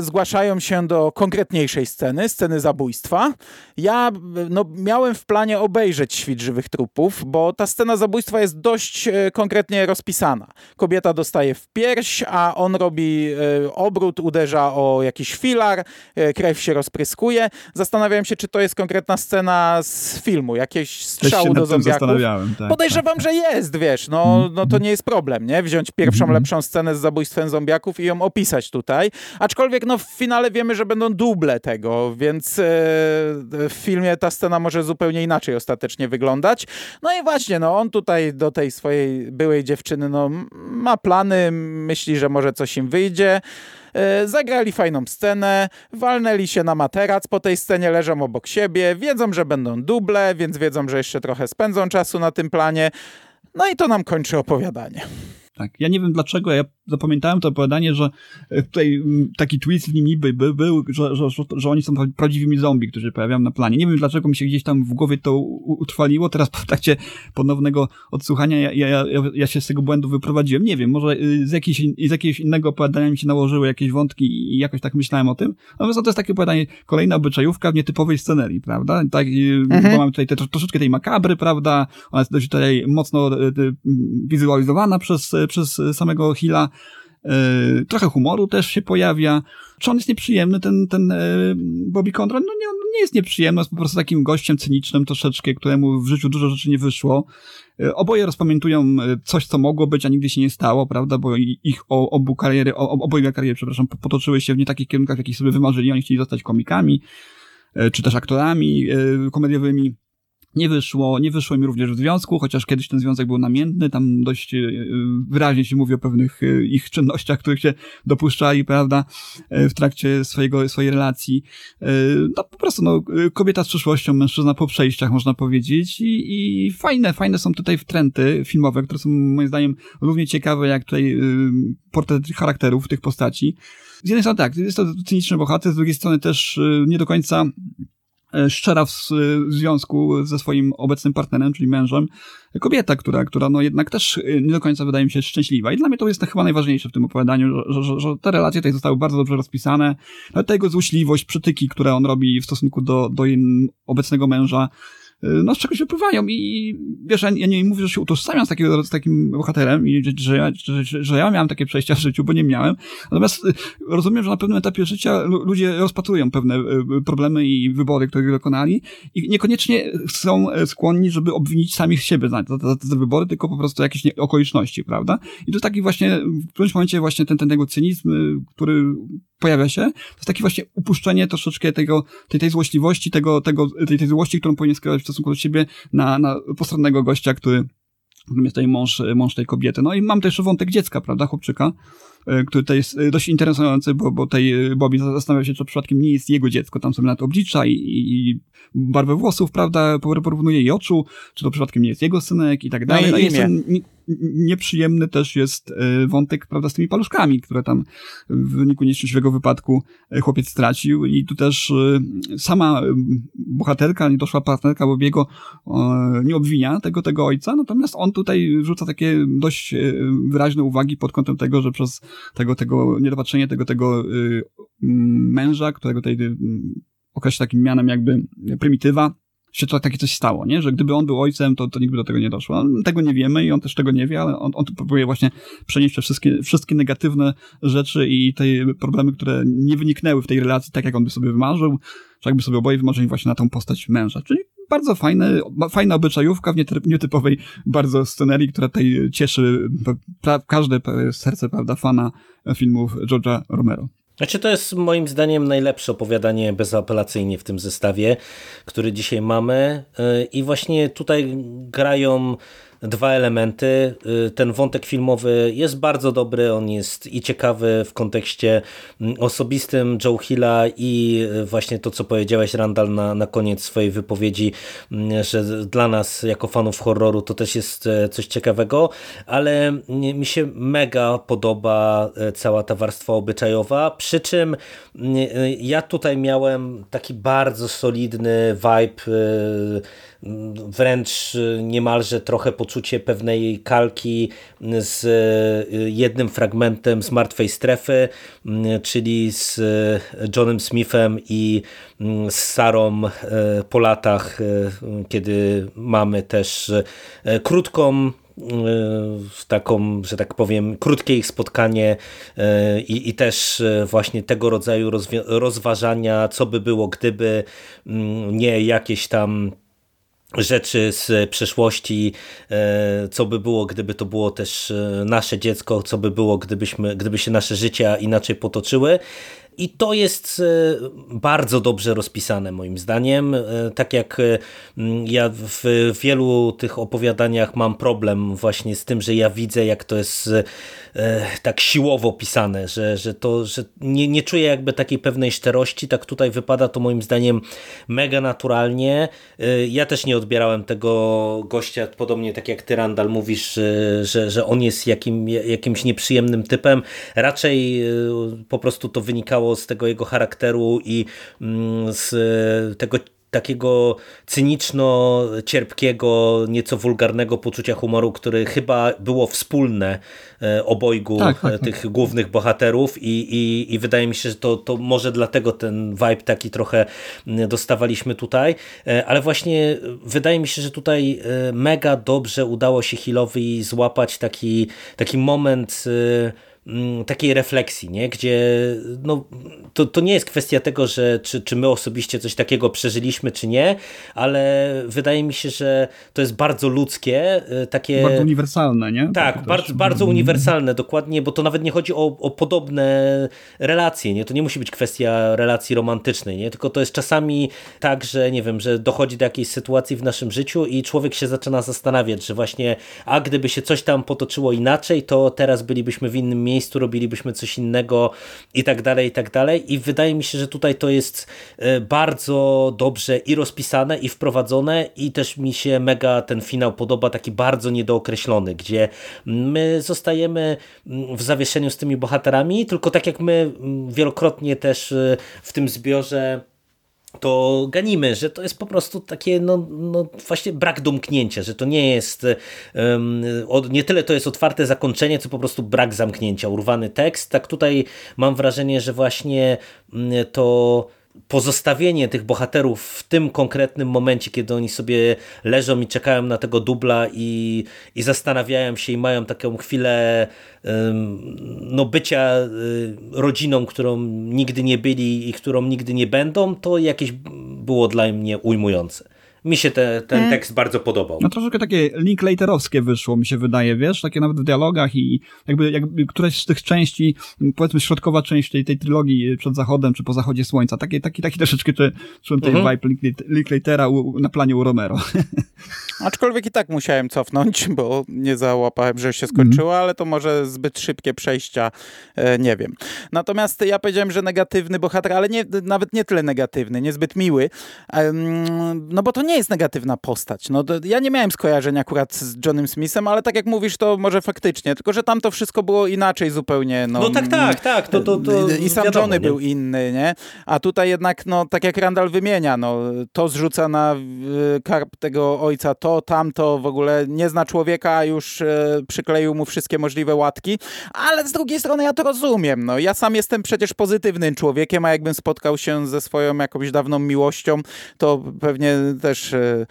zgłaszają się do konkretniejszej sceny, sceny zabójstwa. Ja no, miałem w planie obejrzeć Świt Żywych Trupów, bo ta scena zabójstwa jest dość e, konkretnie rozpisana. Kobieta dostaje w pierś, a on robi e, obrót, uderza o jakiś filar, e, krew się rozpryskuje. Zastanawiałem się, czy to jest konkretna scena z filmu, jakieś strzału do zombiaków. Tak, Podejrzewam, że jest, wiesz, no, no to nie jest problem, nie? Wziąć pierwszą, Mhm. lepszą scenę z zabójstwem zombiaków i ją opisać tutaj. Aczkolwiek no, w finale wiemy, że będą duble tego, więc e, w filmie ta scena może zupełnie inaczej ostatecznie wyglądać. No i właśnie, no on tutaj do tej swojej byłej dziewczyny no, ma plany, myśli, że może coś im wyjdzie. E, zagrali fajną scenę, walnęli się na materac po tej scenie, leżą obok siebie, wiedzą, że będą duble, więc wiedzą, że jeszcze trochę spędzą czasu na tym planie. No i to nam kończy opowiadanie. Tak. Ja nie wiem dlaczego, ja zapamiętałem to opowiadanie, że e, tutaj mm, taki twist w nim niby był, był że, że, że, oni są prawdziwymi zombie, którzy pojawiają na planie. Nie wiem dlaczego mi się gdzieś tam w głowie to utrwaliło. Teraz w trakcie ponownego odsłuchania ja, ja, ja, ja się z tego błędu wyprowadziłem. Nie wiem, może y, z, jakiejś, z jakiegoś innego opowiadania mi się nałożyły jakieś wątki i jakoś tak myślałem o tym. Natomiast to jest takie opowiadanie, kolejna obyczajówka w nietypowej scenerii, prawda? Tak, y, mhm. bo mamy tutaj te, troszeczkę tej makabry, prawda? Ona jest dość tutaj mocno y, wizualizowana przez, przez samego Hilla. E, trochę humoru też się pojawia. Czy on jest nieprzyjemny, ten, ten e, Bobby Conrad? No nie, on nie jest nieprzyjemny, jest po prostu takim gościem cynicznym troszeczkę, któremu w życiu dużo rzeczy nie wyszło. E, oboje rozpamiętują coś, co mogło być, a nigdy się nie stało, prawda, bo ich obu kariery, oboje kariery, przepraszam, potoczyły się w nie takich kierunkach, jakich sobie wymarzyli. Oni chcieli zostać komikami, czy też aktorami komediowymi. Nie wyszło, nie wyszło mi również w związku, chociaż kiedyś ten związek był namiętny, tam dość e, wyraźnie się mówi o pewnych e, ich czynnościach, których się dopuszczali, prawda, e, w trakcie swojego, swojej relacji. No po prostu, no, kobieta z przyszłością, mężczyzna po przejściach, można powiedzieć i, i fajne, fajne są tutaj wtręty filmowe, które są moim zdaniem równie ciekawe jak tutaj portret charakterów tych postaci. Z jednej strony tak, jest to cyniczny bohater, z drugiej strony też nie do końca E, szczera w związku ze swoim obecnym partnerem, czyli mężem, kobieta, która, która no jednak też e, nie do końca wydaje mi się szczęśliwa. I dla mnie to jest chyba najważniejsze w tym opowiadaniu, że, że, że te relacje tutaj zostały bardzo dobrze rozpisane. Nawet ta jego złośliwość, przytyki, które on robi w stosunku do, do obecnego męża, no z czegoś wypływają i wiesz, ja, nie mówię, że się utożsamiam z, takiego, z takim bohaterem i że, ja, że, że ja miałem takie przejścia w życiu, bo nie miałem. Natomiast y, rozumiem, że na pewnym etapie życia ludzie rozpatrują pewne y, problemy i wybory, które dokonali i niekoniecznie są e, skłonni, żeby obwinić samych siebie za, za, za te wybory, tylko po prostu jakieś okoliczności, prawda? I to taki właśnie, w którymś momencie właśnie ten, ten tego cynizm, y, który pojawia się, to jest takie właśnie upuszczenie troszeczkę tego, tej, tej złośliwości, tego, tego, tej, tej złości, którą powinien skierować w stosunku do siebie na, na postronnego gościa, który, którym jest tutaj mąż, mąż tej kobiety. No i mam też wątek dziecka, prawda, chłopczyka, e, który tutaj jest e, dość interesujący, bo, bo tej e, Bobby zastanawia się, czy przypadkiem nie jest jego dziecko, tam sobie na to oblicza i, i, i barwę włosów, prawda, porównuje jej oczu, czy to przypadkiem nie jest jego synek i tak dalej. No, i no jest nieprzyjemny też jest e, wątek, prawda, z tymi paluszkami, które tam w wyniku nieszczęśliwego wypadku e, chłopiec stracił. I tu też e, sama bohaterka, niedoszła partnerka Bobiego nie obwinia tego, tego ojca, natomiast on tutaj rzuca takie dość wyraźne uwagi pod kątem tego, że przez tego, tego niedopatrzenie tego, tego męża, którego tutaj określa takim mianem jakby prymitywa, się to takie coś stało, nie? Że gdyby on był ojcem, to, to nikt by do tego nie doszło. Tego nie wiemy i on też tego nie wie, ale on, on próbuje właśnie przenieść te wszystkie, wszystkie negatywne rzeczy i te problemy, które nie wyniknęły w tej relacji tak, jak on by sobie wymarzył, czy jakby sobie oboje wymarzyli właśnie na tą postać męża. Czyli bardzo fajne, fajna obyczajówka w nietypowej bardzo scenerii, która tutaj cieszy każde serce, prawda, fana filmów George'a Romero. Znaczy to jest moim zdaniem najlepsze opowiadanie bezapelacyjnie w tym zestawie, który dzisiaj mamy. Y, i właśnie tutaj grają dwa elementy. Y, ten wątek filmowy jest bardzo dobry, on jest i ciekawy w kontekście mm, osobistym Joe Hilla i y, właśnie to, co powiedziałeś Randall na, na koniec swojej wypowiedzi, mm, że dla nas jako fanów horroru to też jest e, coś ciekawego, ale mi się mega podoba e, cała ta warstwa obyczajowa, przy czym mm, e, ja tutaj miałem taki bardzo solidny vibe wręcz niemalże trochę poczucie pewnej kalki z y, jednym fragmentem z Martwej Strefy, y, czyli z Johnem Smithem i y, z Sarą po latach, kiedy mamy też krótką taką, że tak powiem, krótkie ich spotkanie i, i też właśnie tego rodzaju rozważania, co by było, gdyby nie jakieś tam rzeczy z przeszłości, e, co by było, gdyby to było też e, nasze dziecko, co by było, gdybyśmy, gdyby się nasze życia inaczej potoczyły. I to jest e, bardzo dobrze rozpisane moim zdaniem. E, tak jak e, ja w wielu tych opowiadaniach mam problem właśnie z tym, że ja widzę jak to jest tak siłowo pisane, że, że to że nie, nie czuję jakby takiej pewnej szczerości, tak tutaj wypada to moim zdaniem mega naturalnie. Ja też nie odbierałem tego gościa, podobnie tak jak ty Randall mówisz, że, że on jest jakim, jakimś nieprzyjemnym typem. Raczej po prostu to wynikało z tego jego charakteru i mm, z tego takiego cyniczno-cierpkiego, nieco wulgarnego poczucia humoru, który chyba było wspólne e, obojgu tak, tak, tak. tych głównych bohaterów i, i, i wydaje mi się, że to, to może dlatego ten vibe taki trochę mm, dostawaliśmy tutaj, e, ale właśnie wydaje mi się, że tutaj mega dobrze udało się Hillowi złapać taki, taki moment takiej refleksji, nie? gdzie no, to, to nie jest kwestia tego, że czy, czy my osobiście coś takiego przeżyliśmy, czy nie, ale wydaje mi się, że to jest bardzo ludzkie. Y, takie... Bardzo uniwersalne, nie? Tak, tak bardzo, bardzo mm. uniwersalne, dokładnie, bo to nawet nie chodzi o, o podobne relacje, nie? to nie musi być kwestia relacji romantycznej, nie? tylko to jest czasami tak, że nie wiem, że dochodzi do jakiejś sytuacji w naszym życiu i człowiek się zaczyna zastanawiać, że właśnie, a gdyby się coś tam potoczyło inaczej, to teraz bylibyśmy w innym miejscu, miejscu robilibyśmy coś innego i tak dalej, i tak dalej. I wydaje mi się, że tutaj to jest e, bardzo dobrze i rozpisane, i wprowadzone, i też mi się mega ten finał podoba, taki bardzo niedookreślony, gdzie my zostajemy mm, w zawieszeniu z tymi bohaterami, tylko tak jak my mm, wielokrotnie też e, w tym zbiorze to ganimy, że to jest po prostu takie no, no właśnie brak domknięcia, że to nie jest um, nie tyle to jest otwarte zakończenie, co po prostu brak zamknięcia, urwany tekst. Tak tutaj mam wrażenie, że właśnie mm, to pozostawienie tych bohaterów w tym konkretnym momencie, kiedy oni sobie leżą i czekają na tego dubla i, i zastanawiają się i mają taką chwilę no, bycia y, rodziną, którą nigdy nie byli i którą nigdy nie będą, to jakieś było dla mnie ujmujące mi się te, ten hmm. tekst bardzo podobał. No troszeczkę takie linklaterowskie wyszło, mi się wydaje, wiesz, takie nawet w dialogach i jakby, jakby któraś z tych części, powiedzmy środkowa część tej, tej trylogii przed zachodem, czy po zachodzie słońca, taki, taki, taki troszeczkę czułem tutaj mhm. vibe Linklatera na planie u Romero. Aczkolwiek i tak musiałem cofnąć, bo nie załapałem, że się skończyło, mm. ale to może zbyt szybkie przejścia, e, nie wiem. Natomiast ja powiedziałem, że negatywny bohater, ale nie, nawet nie tyle negatywny, niezbyt miły, no bo to nie jest negatywna postać. No, ja nie miałem skojarzeń akurat z Johnem Smithem, ale tak jak mówisz, to może faktycznie, tylko że tam to wszystko było inaczej zupełnie. No, no tak, tak, tak. To, to, to I sam wiadomo, Johnny nie? był inny, nie? A tutaj jednak, no tak jak Randall wymienia, no to zrzuca na karp tego ojca to, tamto, w ogóle nie zna człowieka, a już e, przykleił mu wszystkie możliwe łatki, ale z drugiej strony ja to rozumiem, no ja sam jestem przecież pozytywnym człowiekiem, a jakbym spotkał się ze swoją jakąś dawną miłością, to pewnie też e,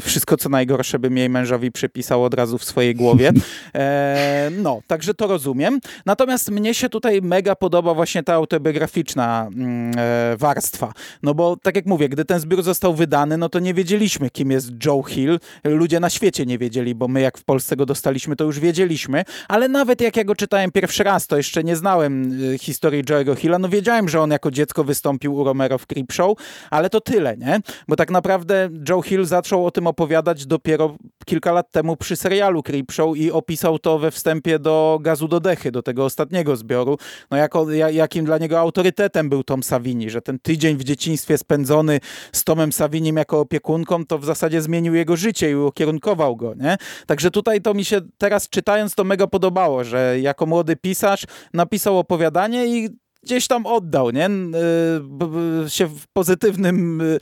wszystko co najgorsze bym jej mężowi przypisał od razu w swojej głowie. E, no, także to rozumiem. Natomiast mnie się tutaj mega podoba właśnie ta autobiograficzna mm, e, warstwa. No bo tak jak mówię, gdy ten zbiór został wydany, no to nie wiedzieliśmy, kim jest Joe Hill. Ludzie na świecie nie wiedzieli, bo my jak w Polsce go dostaliśmy, to już wiedzieliśmy. Ale nawet jak ja go czytałem pierwszy raz, to jeszcze nie znałem historii Joe'ego Hilla. No wiedziałem, że on jako dziecko wystąpił u Romero w Creepshow, ale to tyle, nie? Bo tak naprawdę Joe Hill zaczął o tym opowiadać dopiero kilka lat temu przy serialu Creepshow i opisał to we wstępie do Gazu do Dechy, do tego ostatniego zbioru. No jako, jakim dla niego autorytetem był Tom Savini, że ten tydzień w dzieciństwie spędzony z Tomem Savinim jako opiekunką, to w zasadzie zmienił jego życie i ukierunkował go, nie? Także tutaj to mi się teraz czytając to mega podobało, że jako młody pisarz napisał opowiadanie i gdzieś tam oddał, nie? Y, się w pozytywnym, y,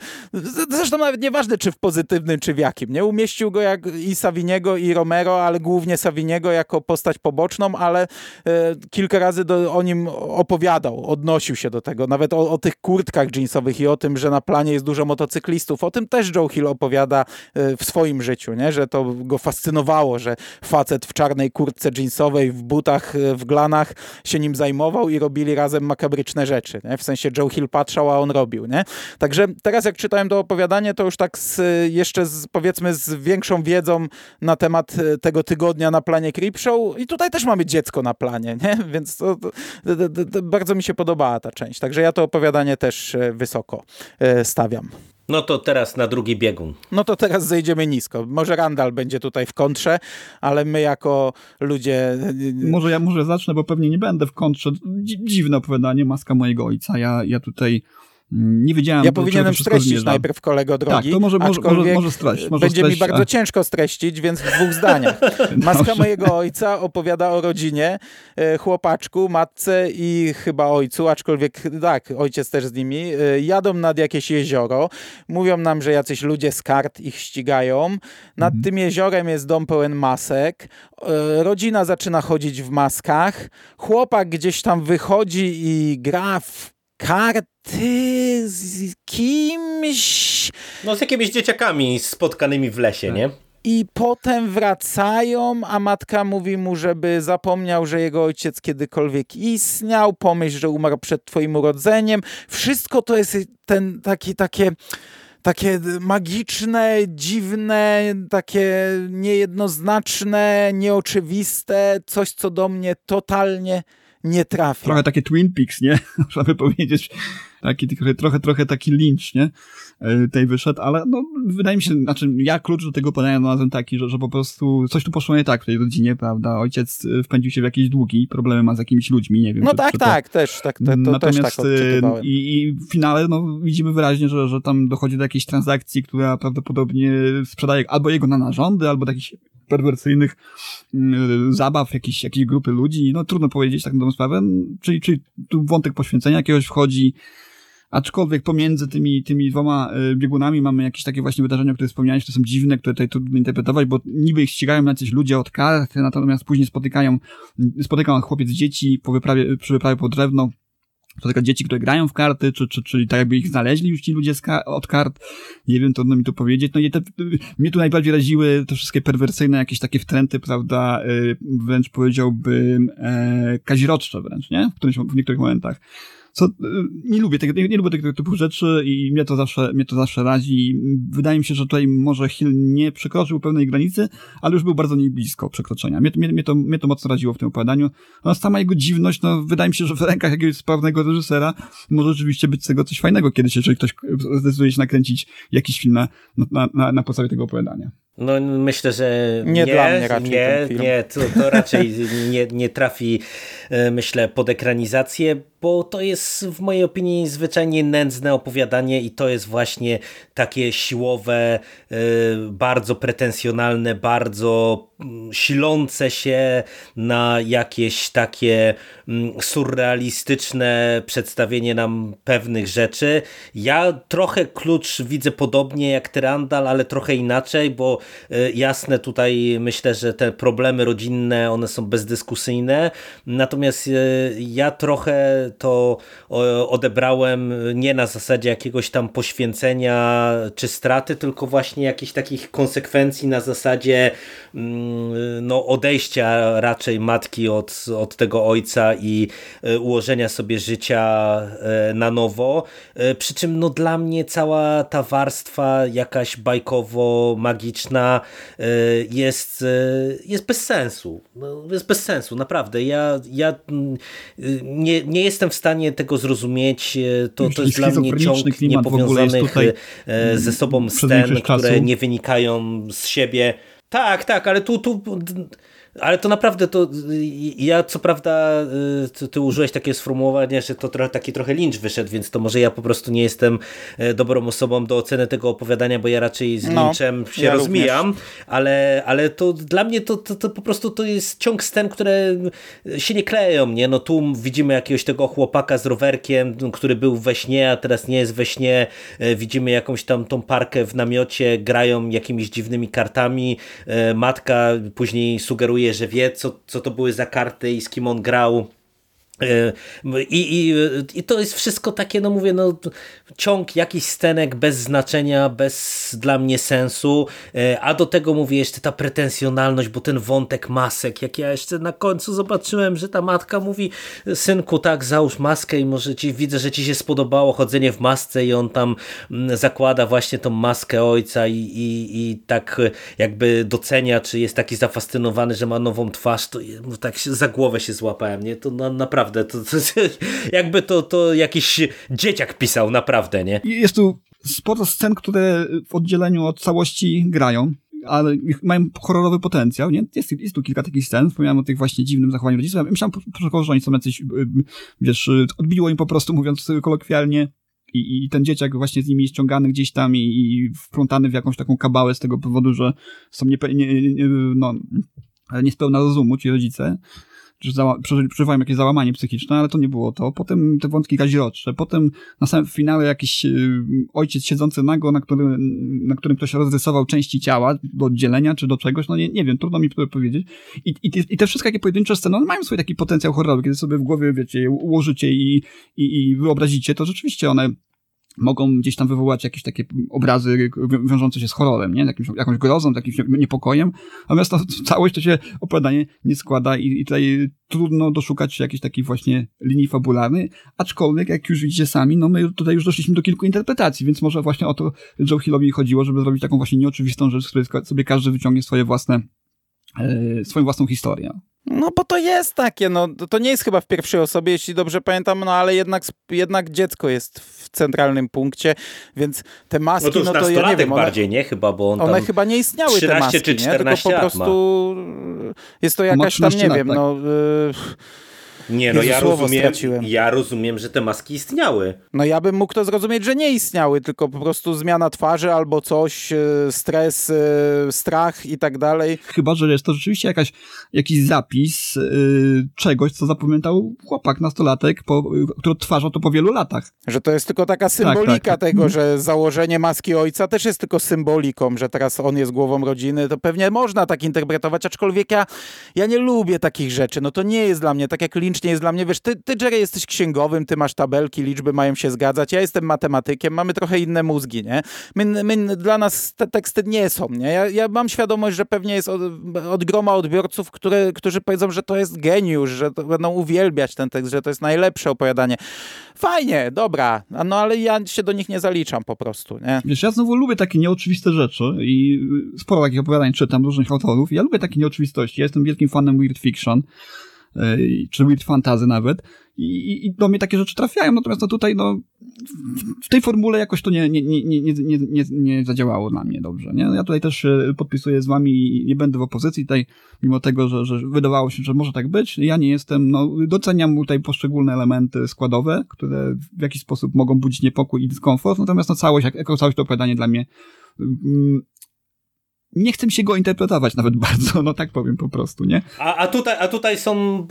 zresztą nawet nieważne, czy w pozytywnym, czy w jakim, nie? Umieścił go jak i Saviniego, i Romero, ale głównie Saviniego jako postać poboczną, ale y, kilka razy do, o nim opowiadał, odnosił się do tego, nawet o, o, tych kurtkach jeansowych i o tym, że na planie jest dużo motocyklistów. O tym też Joe Hill opowiada w swoim życiu, nie? Że to go fascynowało, że facet w czarnej kurtce jeansowej, w butach, w glanach się nim zajmował i robili razem makabryczne rzeczy, nie? w sensie Joe Hill patrzał, a on robił. Nie? Także teraz jak czytałem to opowiadanie, to już tak z, jeszcze z, powiedzmy z większą wiedzą na temat e, tego tygodnia na planie Creepshow i tutaj też mamy dziecko na planie, nie? więc to, to, to, bardzo mi się podobała ta część. Także ja to opowiadanie też e, wysoko e, stawiam. No to teraz na drugi biegun. No to teraz zejdziemy nisko. Może Randall będzie tutaj w kontrze, ale my jako ludzie... Może ja może zacznę, bo pewnie nie będę w kontrze. Dziwne opowiadanie, Maska mojego ojca. Ja, ja tutaj nie wiedziałem. Ja powinienem streścić zmierza. najpierw kolego drogi. Tak, to może, może, może, może streść. Może będzie streść, mi bardzo a... ciężko streścić, więc w dwóch zdaniach. Maska mojego ojca opowiada o rodzinie, e, chłopaczku, matce i chyba ojcu, aczkolwiek tak, ojciec też z nimi. E, jadą nad jakieś jezioro. Mówią nam, że jacyś ludzie z kart ich ścigają. Nad mhm. tym jeziorem jest dom pełen masek. E, rodzina zaczyna chodzić w maskach. Chłopak gdzieś tam wychodzi i gra w karty z kimś. No z jakimiś dzieciakami spotkanymi w lesie, tak. nie? I potem wracają, a matka mówi mu, żeby zapomniał, że jego ojciec kiedykolwiek istniał, pomyśl, że umarł przed twoim urodzeniem. Wszystko to jest ten taki, takie takie magiczne, dziwne, takie niejednoznaczne, nieoczywiste, coś, co do mnie totalnie nie trafia. Trochę takie Twin Peaks, nie? Można by powiedzieć. Taki, trochę, trochę, trochę taki lincz, nie? E, tej wyszedł, ale no, wydaje mi się, znaczy ja klucz do tego podania znalazłem taki, że, że po prostu coś tu poszło nie tak w tej rodzinie, prawda? Ojciec e, wpędził się w jakieś długi, problemy ma z jakimiś ludźmi, nie wiem. No czy, tak, czy to... tak, też tak, to Natomiast, też tak e, i, I w finale, no, widzimy wyraźnie, że, że tam dochodzi do jakiejś transakcji, która prawdopodobnie sprzedaje albo jego na narządy, albo do jakichś perwersyjnych yy, zabaw jakiejś, jakiejś grupy ludzi, no trudno powiedzieć tak na sprawę, czyli, czyli tu wątek poświęcenia jakiegoś wchodzi, aczkolwiek pomiędzy tymi, tymi dwoma y, biegunami mamy jakieś takie właśnie wydarzenia, które wspomniałeś, które są dziwne, które tutaj trudno interpretować, bo niby ich ścigają jacyś ludzie od karty, natomiast później spotykają, spotykają chłopiec dzieci po wyprawie, przy wyprawie po drewno, spotyka dzieci, które grają w karty, czy, czy, czyli tak jakby ich znaleźli już ci ludzie ka od kart. Nie wiem, trudno mi to powiedzieć. No i te, mnie tu najbardziej raziły te wszystkie perwersyjne jakieś takie wtręty, prawda, y, wręcz powiedziałbym e, kaziroczcze wręcz, nie? W, którymś, w niektórych momentach co, y, nie lubię tego, nie, nie lubię tego typu rzeczy i mnie to zawsze, mnie to zawsze razi. Wydaje mi się, że tutaj może Hill nie przekroczył pewnej granicy, ale już był bardzo nie blisko przekroczenia. Mnie, mnie, mnie, to, mnie to mocno raziło w tym opowiadaniu. No, sama jego dziwność, no, wydaje mi się, że w rękach jakiegoś sprawnego reżysera może rzeczywiście być z tego coś fajnego kiedyś, jeżeli ktoś zdecyduje się nakręcić jakiś film na, na, na, na podstawie tego opowiadania. No myślę, że nie, nie dla mnie raczej nie, nie to, to raczej nie, nie trafi e, myślę pod ekranizację, bo to jest w mojej opinii zwyczajnie nędzne opowiadanie i to jest właśnie takie siłowe, e, bardzo pretensjonalne, bardzo mm, silące się na jakieś takie mm, surrealistyczne przedstawienie nam pewnych rzeczy. Ja trochę klucz widzę podobnie jak Tyrandal, ale trochę inaczej, bo E, jasne, tutaj myślę, że te problemy rodzinne, one są bezdyskusyjne, natomiast e, ja trochę to odebrałem nie na zasadzie jakiegoś tam poświęcenia czy straty, tylko właśnie jakichś takich konsekwencji na zasadzie mm, no, odejścia raczej matki od, od tego ojca i e, ułożenia sobie życia na nowo. Przy czym no, dla mnie cała ta warstwa jakaś bajkowo-magiczna jest, jest bez sensu. No, jest bez sensu, naprawdę. Ja, ja mm, nie, nie jestem w stanie tego zrozumieć. To, to jest dla mnie ciąg niepowiązanych tutaj, ze sobą scen, które nie wynikają z siebie. Tak, tak, ale tu, tu ale to naprawdę to, ja co prawda, y, ty, ty użyłeś takie sformułowanie, że to trochę, taki trochę lincz wyszedł, więc to może ja po prostu nie jestem e, dobrą osobą do oceny tego opowiadania, bo ja raczej z no, linczem się ja rozmijam, ale, ale to dla mnie to, to, to, po prostu to jest ciąg scen, które się nie kleją, nie? No tu widzimy jakiegoś tego chłopaka z rowerkiem, który był we śnie, a teraz nie jest we śnie, e, widzimy jakąś tam tą parkę w namiocie, grają jakimiś dziwnymi kartami, e, matka później sugeruje że wie, co, co to były za karty i z kim on grał. E, I, i, I to jest wszystko takie, no mówię, no ciąg jakichś scenek bez znaczenia, bez dla mnie sensu, e, a do tego mówię jeszcze ta pretensjonalność, bo ten wątek masek, jak ja jeszcze na końcu zobaczyłem, że ta matka mówi, synku tak, załóż maskę i może ci, widzę, że ci się spodobało chodzenie w masce i on tam mm, zakłada właśnie tą maskę ojca i, i, i tak jakby docenia, czy jest taki zafascynowany, że ma nową twarz, to tak się, za głowę się złapałem, nie? To na, naprawdę naprawdę. To, to, jakby to, to jakiś dzieciak pisał, naprawdę, nie? Jest tu sporo scen, które w oddzieleniu od całości grają ale mają horrorowy potencjał, nie? Jest, jest tu kilka takich scen, wspomniałem o tych właśnie dziwnym zachowaniu rodziców, ja myślałem że oni są jacyś, wiesz, odbiło im po prostu, mówiąc kolokwialnie, i, i ten dzieciak właśnie z nimi jest ściągany gdzieś tam i, i wplątany w jakąś taką kabałę z tego powodu, że są nie, nie, nie, no, rozumu ci rodzice że przeżywają jakieś załamanie psychiczne, ale to nie było to. Potem te wątki kazirodcze, potem na samym finale jakiś y, ojciec siedzący nago, na którym, na którym ktoś rozrysował części ciała do oddzielenia czy do czegoś, no nie, nie wiem, trudno mi to powiedzieć. I, i, I te wszystkie takie pojedyncze sceny, one mają swój taki potencjał horrorowy, kiedy sobie w głowie, wiecie, ułożycie i, i, i wyobrazicie, to rzeczywiście one mogą gdzieś tam wywołać jakieś takie obrazy wiążące się z horrorem, nie? Jakimś, jakąś grozą, jakimś niepokojem. Natomiast to, całość to się opowiadanie nie składa i, i tutaj trudno doszukać się jakiejś takiej właśnie linii fabularnej, aczkolwiek jak już widzicie sami, no my tutaj już doszliśmy do kilku interpretacji, więc może właśnie o to Joe Hillowi chodziło, żeby zrobić taką właśnie nieoczywistą rzecz, z której sobie każdy wyciągnie swoje własne, e, swoją własną historię. No bo to jest takie, no to nie jest chyba w pierwszej osobie, jeśli dobrze pamiętam, no ale jednak, jednak dziecko jest w centralnym punkcie, więc te maski, no to, no to ja nie wiem. One, bardziej, nie? Chyba, bo on One chyba nie istniały 13 te maski, czy 14 nie? Tylko po prostu jest to jakaś tam, nie wiem, tak. no... Y nie, no Jezu, ja rozumiem, straciłem. ja rozumiem, że te maski istniały. No ja bym mógł to zrozumieć, że nie istniały, tylko po prostu zmiana twarzy albo coś, e, stres, e, strach i tak dalej. Chyba, że jest to rzeczywiście jakaś, jakiś zapis yy, czegoś, co zapamiętał chłopak, nastolatek, po, który odtwarzał to po wielu latach. Że to jest tylko taka symbolika tak, tak. tego, mhm. że założenie maski ojca też jest tylko symboliką, że teraz on jest głową rodziny, to pewnie można tak interpretować, aczkolwiek ja, ja nie lubię takich rzeczy, no to nie jest dla mnie, tak jak Lynch jest dla mnie, wiesz, ty, ty Jerry jesteś księgowym, ty masz tabelki, liczby mają się zgadzać, ja jestem matematykiem, mamy trochę inne mózgi, nie? My, my, dla nas te teksty nie są, nie? Ja, ja mam świadomość, że pewnie jest od, od groma odbiorców, które, którzy powiedzą, że to jest geniusz, że będą uwielbiać ten tekst, że to jest najlepsze opowiadanie. Fajnie, dobra, no ale ja się do nich nie zaliczam po prostu, nie? Wiesz, ja znowu lubię takie nieoczywiste rzeczy i sporo takich opowiadań czytam różnych autorów. Ja lubię takie nieoczywistości. Ja jestem wielkim fanem weird fiction. E, czy weird fantazy nawet I, i, do mnie takie rzeczy trafiają, natomiast no tutaj no w tej formule jakoś to nie, nie, nie, nie, nie, nie, nie zadziałało na mnie dobrze, nie? Ja tutaj też podpisuję z wami i nie będę w opozycji tutaj, mimo tego, że, że wydawało się, że może tak być, ja nie jestem, no doceniam tutaj poszczególne elementy składowe, które w jakiś sposób mogą budzić niepokój i dyskomfort, natomiast no całość, jako całość to opowiadanie dla mnie mm, nie chcę się go interpretować nawet bardzo, no tak powiem po prostu, nie? A, a, tutaj, a tutaj są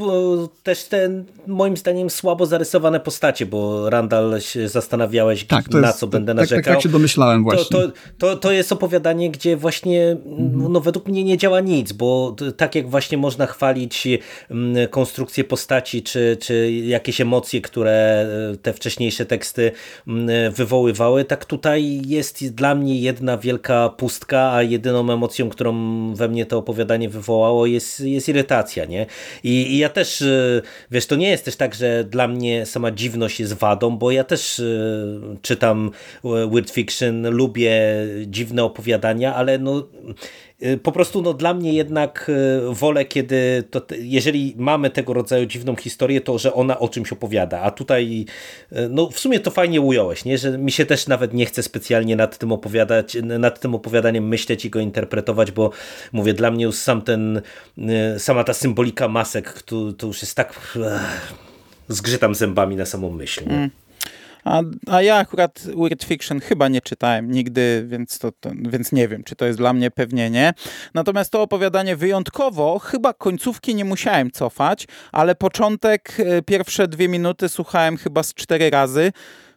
też te, moim zdaniem, słabo zarysowane postacie, bo Randall się zastanawiałeś, tak, na jest, co będę tak, narzekał. Tak, tak się domyślałem właśnie. To, to, to, to jest opowiadanie, gdzie właśnie, mhm. no według mnie nie działa nic, bo tak jak właśnie można chwalić mm, konstrukcję postaci, czy, czy jakieś emocje, które e, te wcześniejsze teksty mm, wywoływały, tak tutaj jest dla mnie jedna wielka pustka, a jedyną emocją, którą we mnie to opowiadanie wywołało jest, jest irytacja, nie? I, I, ja też, y, wiesz, to nie jest też tak, że dla mnie sama dziwność jest wadą, bo ja też y, czytam y, weird fiction, lubię dziwne opowiadania, ale no po prostu no, dla mnie jednak y, wolę, kiedy to, jeżeli mamy tego rodzaju dziwną historię, to że ona o czymś opowiada, a tutaj y, no w sumie to fajnie ująłeś, nie? że mi się też nawet nie chce specjalnie nad tym opowiadać, nad tym opowiadaniem myśleć i go interpretować, bo mówię, dla mnie już sam ten, sama ta symbolika masek, to, to już jest tak zgrzytam zębami na samą myśl. Nie? Mm. A, a ja akurat Weird Fiction chyba nie czytałem nigdy, więc, to, to, więc nie wiem, czy to jest dla mnie, pewnie nie. Natomiast to opowiadanie wyjątkowo, chyba końcówki nie musiałem cofać, ale początek, e, pierwsze dwie minuty słuchałem chyba z cztery razy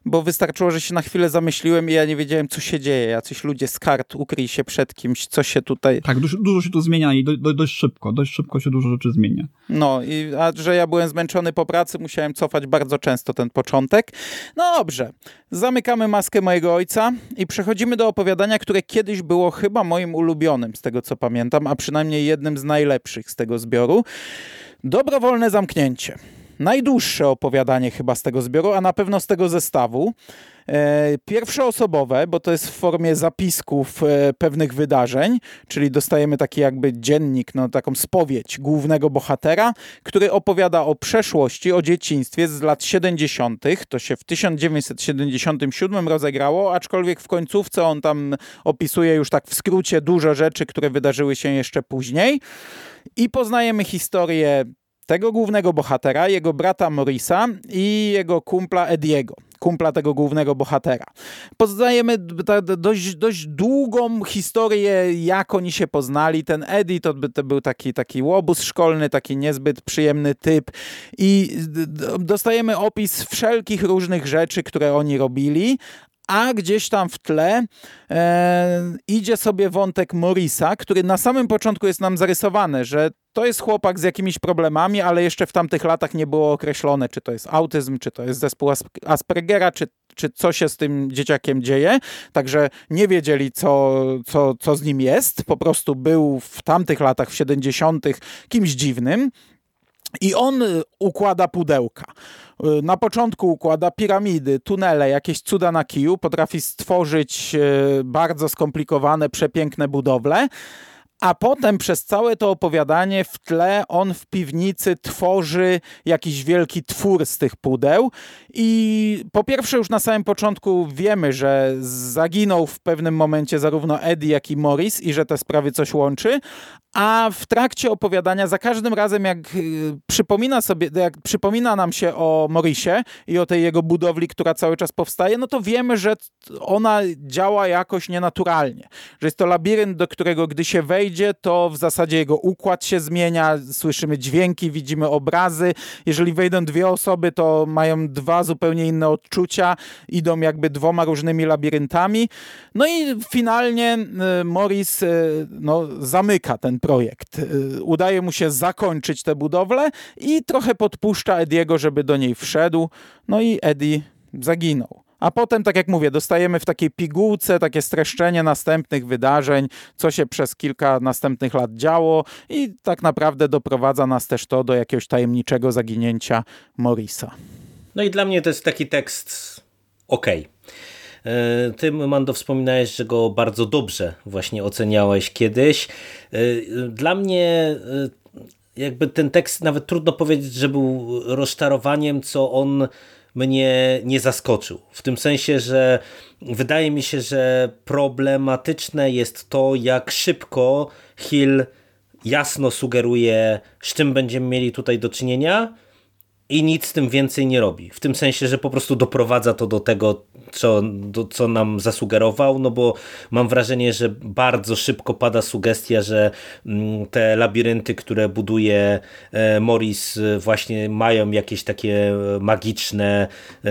bo wystarczyło, że się na chwilę zamyśliłem i ja nie wiedziałem, co się dzieje. Jacyś ludzie z kart ukryli się przed kimś, co się tutaj... Tak, dużo, dużo się tu zmienia i do, do, dość szybko, dość szybko się dużo rzeczy zmienia. No, i, a że ja byłem zmęczony po pracy, musiałem cofać bardzo często ten początek. No dobrze, zamykamy maskę mojego ojca i przechodzimy do opowiadania, które kiedyś było chyba moim ulubionym, z tego co pamiętam, a przynajmniej jednym z najlepszych z tego zbioru. Dobrowolne zamknięcie. Najdłuższe opowiadanie chyba z tego zbioru, a na pewno z tego zestawu. E, pierwszoosobowe, bo to jest w formie zapisków e, pewnych wydarzeń, czyli dostajemy taki jakby dziennik, no, taką spowiedź głównego bohatera, który opowiada o przeszłości, o dzieciństwie z lat 70. To się w 1977 rozegrało, aczkolwiek w końcówce on tam opisuje już tak w skrócie dużo rzeczy, które wydarzyły się jeszcze później. I poznajemy historię tego głównego bohatera, jego brata Morisa i jego kumpla Ediego kumpla tego głównego bohatera. Poznajemy dość, dość długą historię, jak oni się poznali. Ten Eddie to, to był taki, taki łobuz szkolny, taki niezbyt przyjemny typ i dostajemy opis wszelkich różnych rzeczy, które oni robili, a gdzieś tam w tle e, idzie sobie wątek Morisa, który na samym początku jest nam zarysowany, że to jest chłopak z jakimiś problemami, ale jeszcze w tamtych latach nie było określone, czy to jest autyzm, czy to jest zespół Aspergera, czy, czy co się z tym dzieciakiem dzieje. Także nie wiedzieli, co, co, co z nim jest. Po prostu był w tamtych latach, w 70., kimś dziwnym. I on układa pudełka. Na początku układa piramidy, tunele, jakieś cuda na kiju, potrafi stworzyć e, bardzo skomplikowane, przepiękne budowle. A potem przez całe to opowiadanie w tle on w piwnicy tworzy jakiś wielki twór z tych pudeł. I po pierwsze, już na samym początku wiemy, że zaginął w pewnym momencie zarówno Eddie, jak i Morris i że te sprawy coś łączy. A w trakcie opowiadania, za każdym razem, jak y, przypomina sobie, jak przypomina nam się o Morrisie i o tej jego budowli, która cały czas powstaje, no to wiemy, że ona działa jakoś nienaturalnie. Że jest to labirynt, do którego gdy się wejdzie, to w zasadzie jego układ się zmienia, słyszymy dźwięki, widzimy obrazy. Jeżeli wejdą dwie osoby, to mają dwa zupełnie inne odczucia, idą jakby dwoma różnymi labiryntami. No i finalnie y, Morris y, no, zamyka ten projekt. Y, udaje mu się zakończyć tę budowlę i trochę podpuszcza Ediego, żeby do niej wszedł. No i Eddie zaginął. A potem, tak jak mówię, dostajemy w takiej pigułce takie streszczenie następnych wydarzeń, co się przez kilka następnych lat działo i tak naprawdę doprowadza nas też to do jakiegoś tajemniczego zaginięcia Morisa. No i dla mnie to jest taki tekst ok. E, ty, Mando, wspominałeś, że go bardzo dobrze właśnie oceniałeś kiedyś. E, dla mnie e, jakby ten tekst nawet trudno powiedzieć, że był rozczarowaniem, co on mnie nie zaskoczył. W tym sensie, że wydaje mi się, że problematyczne jest to, jak szybko Hill jasno sugeruje, z czym będziemy mieli tutaj do czynienia, i nic z tym więcej nie robi. W tym sensie, że po prostu doprowadza to do tego, co, do, co nam zasugerował, no bo mam wrażenie, że bardzo szybko pada sugestia, że mm, te labirynty, które buduje e, Morris e, właśnie mają jakieś takie magiczne e,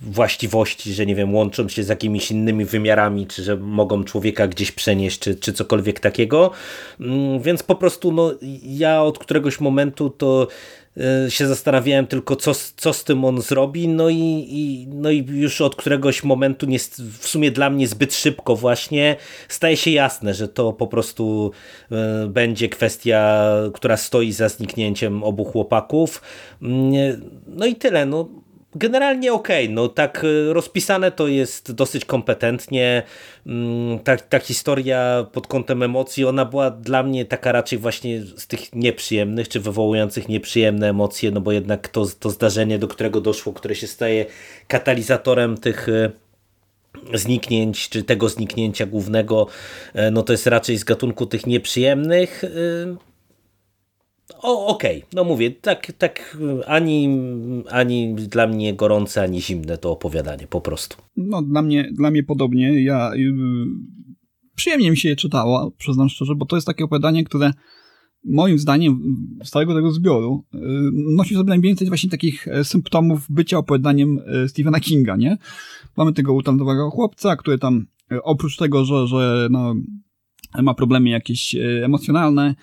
właściwości, że nie wiem, łączą się z jakimiś innymi wymiarami, czy że mogą człowieka gdzieś przenieść, czy, czy cokolwiek takiego. Mm, więc po prostu no, ja od któregoś momentu to się zastanawiałem tylko, co, co z tym on zrobi, no i, i, no i już od któregoś momentu, nie, w sumie dla mnie zbyt szybko właśnie, staje się jasne, że to po prostu y, będzie kwestia, która stoi za zniknięciem obu chłopaków. Mm, no i tyle, no generalnie okej, okay. no tak y, rozpisane to jest dosyć kompetentnie, mm, ta, ta historia pod kątem emocji, ona była dla mnie taka raczej właśnie z tych nieprzyjemnych, czy wywołujących nieprzyjemne emocje, no bo jednak to, to zdarzenie, do którego doszło, które się staje katalizatorem tych y, zniknięć, czy tego zniknięcia głównego, y, no to jest raczej z gatunku tych nieprzyjemnych, o, okej, okay. no mówię, tak, tak ani, ani dla mnie gorące, ani zimne to opowiadanie, po prostu. No, dla mnie, dla mnie podobnie. Ja y, przyjemnie mi się je czytało, przyznam szczerze, bo to jest takie opowiadanie, które moim zdaniem z całego tego zbioru y, nosi sobie najwięcej właśnie takich e, symptomów bycia opowiadaniem e, Stephena Kinga, nie? Mamy tego utalentowanego chłopca, który tam e, oprócz tego, że, że no, ma problemy jakieś emocjonalne,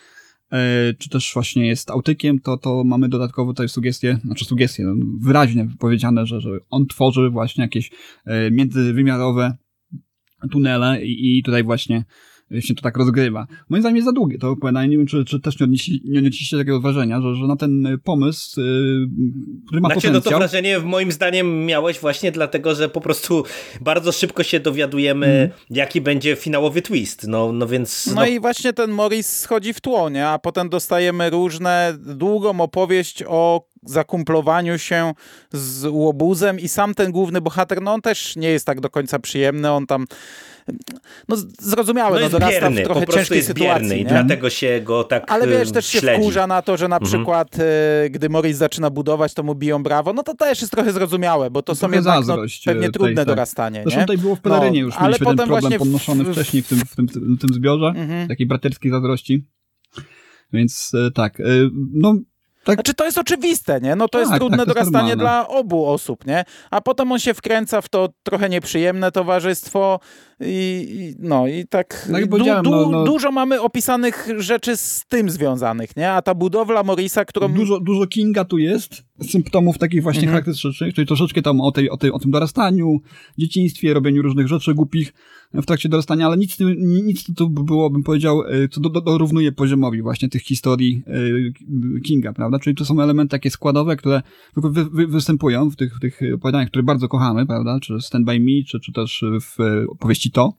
czy też właśnie jest autykiem, to, to mamy dodatkowo tutaj sugestie, znaczy sugestie, no, wyraźnie powiedziane, że, że on tworzy właśnie jakieś międzywymiarowe tunele i, i tutaj właśnie się to tak rozgrywa. Moim zdaniem jest za długie to opowiadanie. Nie wiem, czy, czy też nie, odnieśli, nie odnieśliście takiego wrażenia, że, że na ten pomysł, yy, który ma znaczy, potencjał... No to wrażenie moim zdaniem miałeś właśnie dlatego, że po prostu bardzo szybko się dowiadujemy, mm. jaki będzie finałowy twist. No, no więc... No. no i właśnie ten Morris schodzi w tło, nie? A potem dostajemy różne, długą opowieść o zakumplowaniu się z łobuzem i sam ten główny bohater, no on też nie jest tak do końca przyjemny, on tam no zrozumiałe, no, no dorasta bierny, w trochę ciężkiej sytuacji. I dlatego się go tak Ale wiesz, też się śledzi. wkurza na to, że na mhm. przykład e, gdy Morris zaczyna budować, to mu biją brawo, no to też jest trochę zrozumiałe, bo to są jednak no, pewnie trudne tej, dorastanie. Zresztą tutaj było w pelerynie no, już ale mieliśmy ten problem podnoszony w... wcześniej w tym, w tym, w tym zbiorze, mhm. takiej braterskiej zazdrości. Więc tak, no tak? Znaczy to jest oczywiste, nie? No to tak, jest trudne tak, to dorastanie jest dla obu osób, nie? A potem on się wkręca w to trochę nieprzyjemne towarzystwo i, i no i tak no i du, du, no, no, dużo mamy opisanych rzeczy z tym związanych, nie? A ta budowla Morisa, którą... Dużo, dużo Kinga tu jest, symptomów takich właśnie mhm. charakterystycznych, czyli troszeczkę tam o, tej, o, tej, o tym dorastaniu, dzieciństwie, robieniu różnych rzeczy głupich w trakcie dorastania, ale nic, nic tu było, bym powiedział, e, co do, do, dorównuje poziomowi właśnie tych historii e, Kinga, prawda? Czyli to są elementy takie składowe, które wy, wy, występują w tych, w tych opowiadaniach, które bardzo kochamy, prawda? Czy Stand By Me, czy, czy też w opowieści To.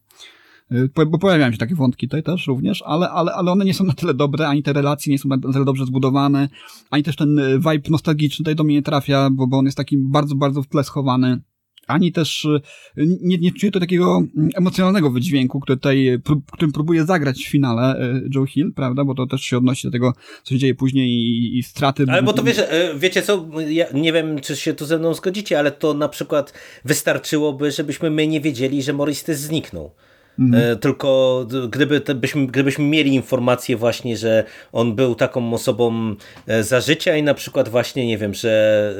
E, bo pojawiają się takie wątki tutaj też również, ale, ale, ale one nie są na tyle dobre, ani te relacje nie są na tyle dobrze zbudowane, ani też ten vibe nostalgiczny tutaj do mnie nie trafia, bo, bo on jest taki bardzo, bardzo w tle schowany ani też y, nie, nie czuję to takiego mm, emocjonalnego wydźwięku, który tutaj, którym próbuje zagrać w finale y, Joe Hill, prawda, bo to też się odnosi do tego, co się dzieje później i, i straty. Ale bo to wiesz, y, wiecie co, ja nie wiem, czy się tu ze mną zgodzicie, ale to na przykład wystarczyłoby, żebyśmy my nie wiedzieli, że Morris też zniknął. Mhm. Tylko gdyby, byśmy, gdybyśmy mieli informację właśnie, że on był taką osobą e, za życia i na przykład właśnie, nie wiem, że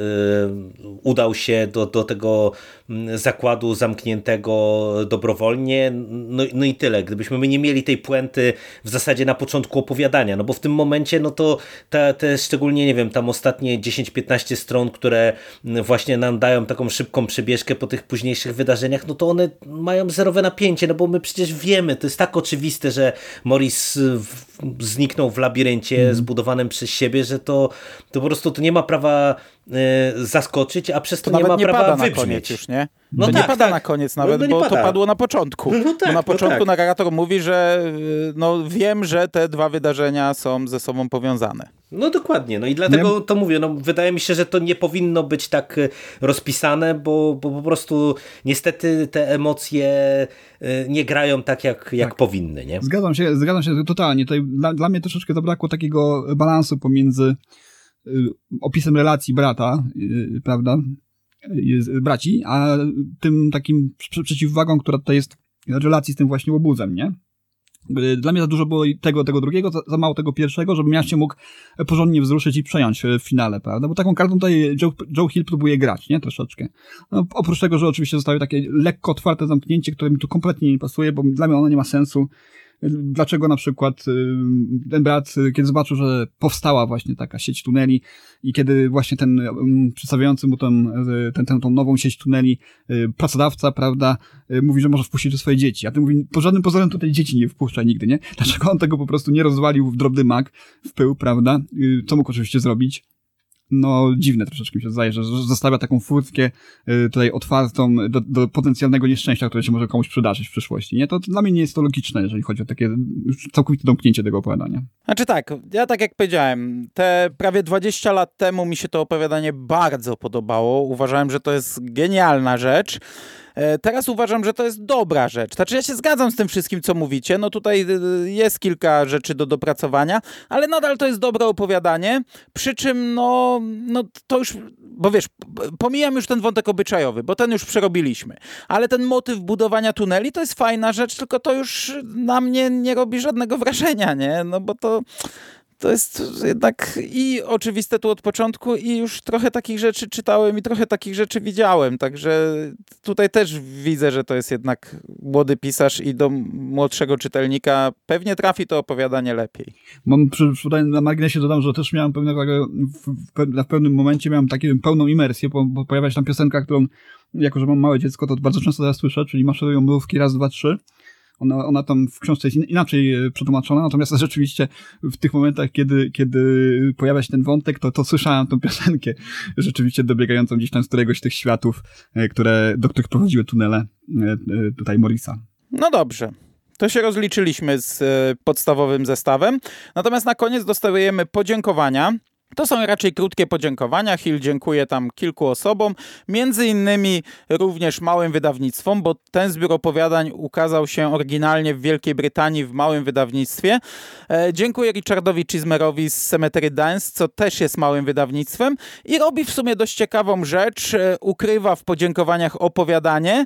udał się do, do tego zakładu zamkniętego dobrowolnie, no, no i tyle. Gdybyśmy my nie mieli tej puenty w zasadzie na początku opowiadania, no bo w tym momencie, no to te, te szczególnie, nie wiem, tam ostatnie 10-15 stron, które właśnie nam dają taką szybką przebieżkę po tych późniejszych wydarzeniach, no to one mają zerowe napięcie, no bo my przecież wiemy, to jest tak oczywiste, że Morris zniknął w labiryncie mm. zbudowanym przez siebie, że to, to po prostu to nie ma prawa zaskoczyć, a przez to, to nie ma nie prawa pada wybrzmieć. Na koniec już, nie? No to tak, nie pada tak. na koniec nawet, no bo pada. to padło na początku. No tak, na początku tak. narrator mówi, że no wiem, że te dwa wydarzenia są ze sobą powiązane. No dokładnie, no i dlatego nie? to mówię, no wydaje mi się, że to nie powinno być tak e, rozpisane, bo, bo po prostu niestety te emocje nie grają tak, jak, jak tak. powinny, nie? Zgadzam się, zgadzam się totalnie. Tutaj dla, dla mnie troszeczkę zabrakło takiego balansu pomiędzy y, opisem relacji brata, y, prawda, braci, a tym takim przeciwwagą, która tutaj jest relacji z tym właśnie łobuzem, nie? Dla mnie za dużo było tego, tego drugiego, za, za mało tego pierwszego, żebym ja się mógł porządnie wzruszyć i przejąć w finale, prawda? Bo taką kartą tutaj Joe, Joe Hill próbuje grać, nie? Troszeczkę. No, oprócz tego, że oczywiście zostały takie lekko otwarte zamknięcie, które mi tu kompletnie nie pasuje, bo dla mnie ono nie ma sensu dlaczego na przykład y, ten brat, y, kiedy zobaczył, że powstała właśnie taka sieć tuneli i kiedy właśnie ten um, przedstawiający mu ten, ten, ten, tą nową sieć tuneli y, pracodawca, prawda, mówi, że może wpuścić do swoje dzieci, a ten mówi, po żadnym pozorem tutaj dzieci nie wpuszcza nigdy, nie? Dlaczego on tego po prostu nie rozwalił w drobny mak, w pył, prawda? Co mógł oczywiście zrobić? No dziwne troszeczkę mi się zdaje, że zostawia taką furtkę y, tutaj otwartą do, do potencjalnego nieszczęścia, które się może komuś przydarzyć w przyszłości. Nie? To, dla mnie nie jest to logiczne, jeżeli chodzi o takie całkowite domknięcie tego opowiadania. Znaczy tak, ja tak jak powiedziałem, te prawie 20 lat temu mi się to opowiadanie bardzo podobało. Uważałem, że to jest genialna rzecz. E, teraz uważam, że to jest dobra rzecz. Znaczy ja się zgadzam z tym wszystkim, co mówicie. No tutaj y, jest kilka rzeczy do dopracowania, ale nadal to jest dobre opowiadanie. Przy czym no, no to już, bo wiesz, pomijam już ten wątek obyczajowy, bo ten już przerobiliśmy. Ale ten motyw budowania tuneli to jest fajna rzecz, tylko to już na mnie nie robi żadnego wrażenia, nie? No bo to to jest jednak i oczywiste tu od początku i już trochę takich rzeczy czytałem i trochę takich rzeczy widziałem, także tutaj też widzę, że to jest jednak młody pisarz i do młodszego czytelnika pewnie trafi to opowiadanie lepiej. Mam przy, na marginesie dodam, że też miałem pewnego, w pewnym momencie miałem taką pełną imersję, bo, bo pojawia się tam piosenka, którą jako, że mam małe dziecko, to bardzo często teraz słyszę, czyli maszerują mrówki raz, dwa, trzy. Ona, ona tam w książce jest inaczej e, przetłumaczona, natomiast rzeczywiście w tych momentach, kiedy, kiedy pojawia się ten wątek, to, to słyszałem tą piosenkę rzeczywiście dobiegającą gdzieś tam z któregoś z tych światów, e, które, do których prowadziły tunele e, tutaj Morisa. No dobrze. To się rozliczyliśmy z podstawowym zestawem. Natomiast na koniec dostajemy podziękowania to są raczej krótkie podziękowania. Hill dziękuję tam kilku osobom, między innymi również małym wydawnictwom, bo ten zbiór opowiadań ukazał się oryginalnie w Wielkiej Brytanii w małym wydawnictwie. E, dziękuję Richardowi Chismerowi z Cemetery Dance, co też jest małym wydawnictwem i robi w sumie dość ciekawą rzecz. E, ukrywa w podziękowaniach opowiadanie,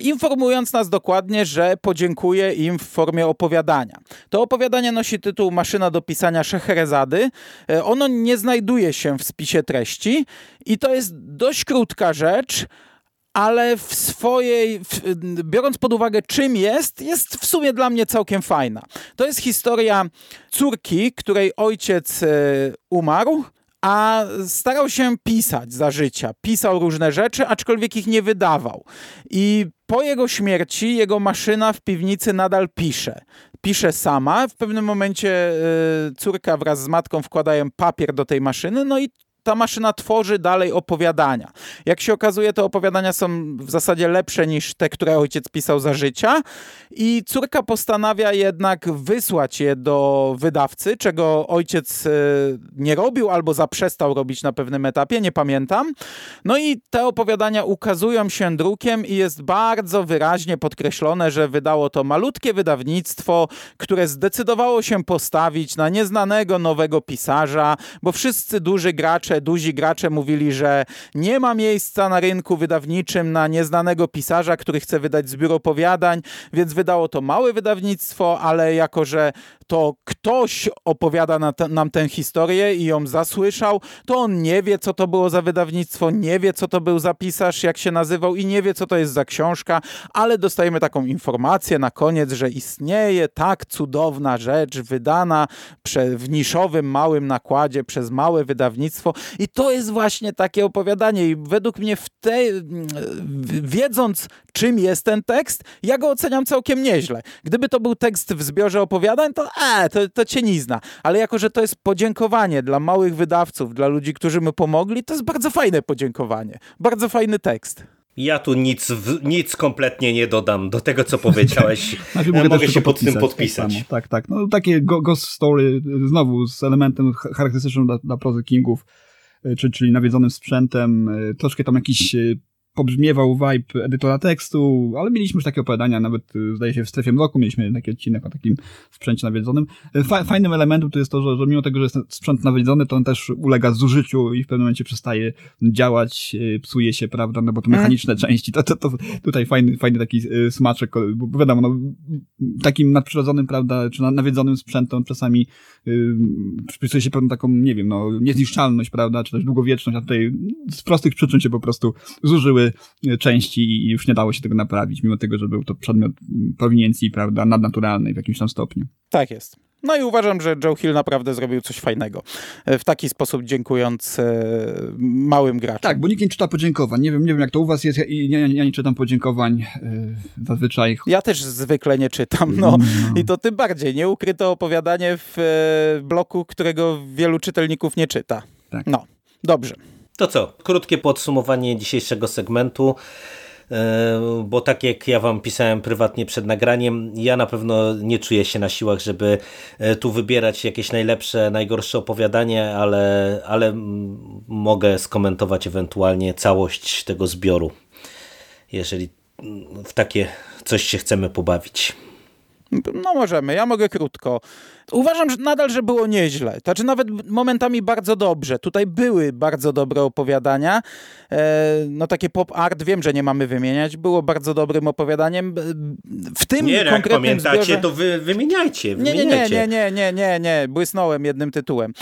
informując nas dokładnie, że podziękuje im w formie opowiadania. To opowiadanie nosi tytuł Maszyna do pisania Szeherezady. E, ono nie znajduje się w spisie treści i to jest dość krótka rzecz, ale w swojej, w, biorąc pod uwagę czym jest, jest w sumie dla mnie całkiem fajna. To jest historia córki, której ojciec e, umarł, a starał się pisać za życia. Pisał różne rzeczy, aczkolwiek ich nie wydawał. I po jego śmierci jego maszyna w piwnicy nadal pisze pisze sama. W pewnym momencie y, córka wraz z matką wkładają papier do tej maszyny, no i ta maszyna tworzy dalej opowiadania. Jak się okazuje, te opowiadania są w zasadzie lepsze niż te, które ojciec pisał za życia i córka postanawia jednak wysłać je do wydawcy, czego ojciec e, nie robił albo zaprzestał robić na pewnym etapie, nie pamiętam. No i te opowiadania ukazują się drukiem i jest bardzo wyraźnie podkreślone, że wydało to malutkie wydawnictwo, które zdecydowało się postawić na nieznanego nowego pisarza, bo wszyscy duży gracze duzi gracze mówili, że nie ma miejsca na rynku wydawniczym na nieznanego pisarza, który chce wydać zbiór opowiadań, więc wydało to małe wydawnictwo, ale jako, że to ktoś opowiada na te, nam tę historię i ją zasłyszał, to on nie wie, co to było za wydawnictwo, nie wie, co to był za pisarz, jak się nazywał i nie wie, co to jest za książka, ale dostajemy taką informację na koniec, że istnieje tak cudowna rzecz wydana w niszowym, małym nakładzie przez małe wydawnictwo i to jest właśnie takie opowiadanie i według mnie w tej, wiedząc czym jest ten tekst, ja go oceniam całkiem nieźle. Gdyby to był tekst w zbiorze opowiadań, to e, to, to cię nie zna. Ale jako, że to jest podziękowanie dla małych wydawców, dla ludzi, którzy mu pomogli, to jest bardzo fajne podziękowanie. Bardzo fajny tekst. Ja tu nic, nic kompletnie nie dodam do tego, co powiedziałeś. znaczy, mogę, mogę się pod tym podpisać. Tak, tak, tak. No, takie ghost story, znowu z elementem charakterystycznym dla, dla prozy Kingów, e, czyli nawiedzonym sprzętem, e, troszkę tam jakiś e, pobrzmiewał vibe edytora tekstu, ale mieliśmy już takie opowiadania, nawet y, zdaje się w strefie mroku mieliśmy taki odcinek o takim sprzęcie nawiedzonym. Y, fajnym elementem to jest to, że, że mimo tego, że jest sprzęt nawiedzony, to on też ulega zużyciu i w pewnym momencie przestaje działać, y, psuje się, prawda, no bo to mechaniczne mm. części, to, to, to tutaj fajny, fajny taki smaczek, bo wiadomo, no, takim nadprzyrodzonym, prawda, czy nawiedzonym sprzętem czasami yy, przypisuje się pewną taką, nie wiem, no, niezniszczalność, prawda, czy też długowieczność, a tutaj z prostych przyczyn się po prostu zużyły części i już nie dało się tego naprawić, mimo tego, że był to przedmiot prowiniencji, prawda, nadnaturalnej w jakimś tam stopniu. Tak jest. No i uważam, że Joe Hill naprawdę zrobił coś fajnego. E, w taki sposób dziękując e, małym graczom. Tak, bo nikt nie czyta podziękowań. Nie wiem, nie wiem jak to u was jest. Ja, ja, ja nie czytam podziękowań e, zazwyczaj. Ja też zwykle nie czytam. No. no. I to tym bardziej. Nieukryte opowiadanie w bloku, którego wielu czytelników nie czyta. Tak. No, dobrze. To co? Krótkie podsumowanie dzisiejszego segmentu e, bo tak jak ja wam pisałem prywatnie przed nagraniem, ja na pewno nie czuję się na siłach, żeby e, tu wybierać jakieś najlepsze, najgorsze opowiadanie, ale, ale mogę skomentować ewentualnie całość tego zbioru, jeżeli w takie coś się chcemy pobawić. No możemy, ja mogę krótko. Uważam że nadal, że było nieźle. Znaczy nawet momentami bardzo dobrze. Tutaj były bardzo dobre opowiadania. E, no takie pop art, wiem, że nie mamy wymieniać, było bardzo dobrym opowiadaniem. W tym nie, konkretnym jak pamiętacie, zbiorze... to wy wymieniajcie, nie, nie, wymieniajcie. nie, nie, nie, nie, nie, błysnąłem jednym tytułem.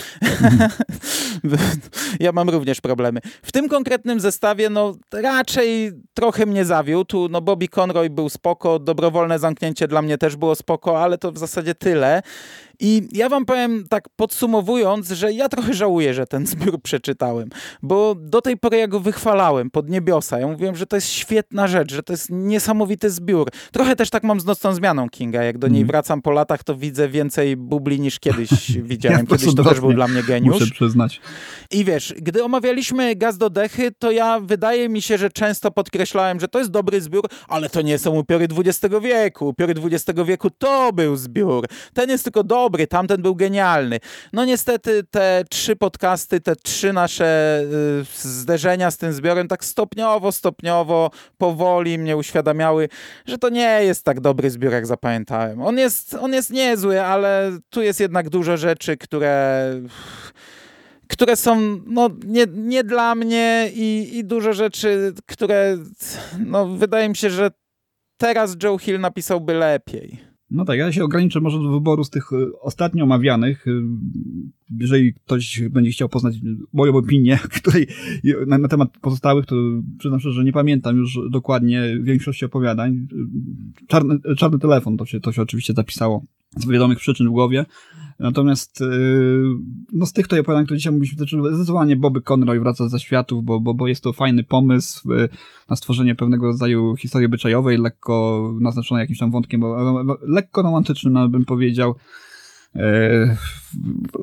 ja mam również problemy. W tym konkretnym zestawie, no raczej trochę mnie zawiódł. No Bobby Conroy był spoko, dobrowolne zamknięcie dla mnie też było spoko, ale to w zasadzie tyle. I ja wam powiem tak podsumowując, że ja trochę żałuję, że ten zbiór przeczytałem, bo do tej pory ja go wychwalałem pod niebiosa. Ja mówiłem, że to jest świetna rzecz, że to jest niesamowity zbiór. Trochę też tak mam z Nocną Zmianą Kinga. Jak do niej Mm. wracam po latach, to widzę więcej bubli niż kiedyś widziałem. prostu Kiedyś to też był dla mnie geniusz. Muszę przyznać. I wiesz, gdy omawialiśmy Gaz do Dechy, to ja wydaje mi się, że często podkreślałem, że to jest dobry zbiór, ale to nie są upiory XX wieku. Upiory XX wieku to był zbiór. Ten jest tylko dobry, tamten był genialny. No niestety te trzy podcasty, te trzy nasze y, zderzenia z tym zbiorem tak stopniowo, stopniowo, powoli mnie uświadamiały, że to nie jest tak dobry zbiór, jak zapamiętałem. On jest, on jest niezły, ale tu jest jednak dużo rzeczy, które które są no, nie, nie dla mnie i, i dużo rzeczy, które no, wydaje mi się, że teraz Joe Hill napisałby lepiej. No tak, ja się ograniczę może do wyboru z tych y, ostatnio omawianych. Y, Jeżeli ktoś będzie chciał poznać moją opinię, której na, na temat pozostałych, to przyznam szczerze, że nie pamiętam już dokładnie większości opowiadań. Y, Czarny, czarny telefon to się, to się oczywiście zapisało z wiadomych przyczyn w głowie. Natomiast no z tych to opowiadań, które dzisiaj mówiliśmy, to zdecydowanie Bobby Conroy wraca ze światów, bo, bo, bo jest to fajny pomysł na stworzenie pewnego rodzaju historii obyczajowej, lekko naznaczonej jakimś tam wątkiem, lekko romantycznym, bym powiedział. E,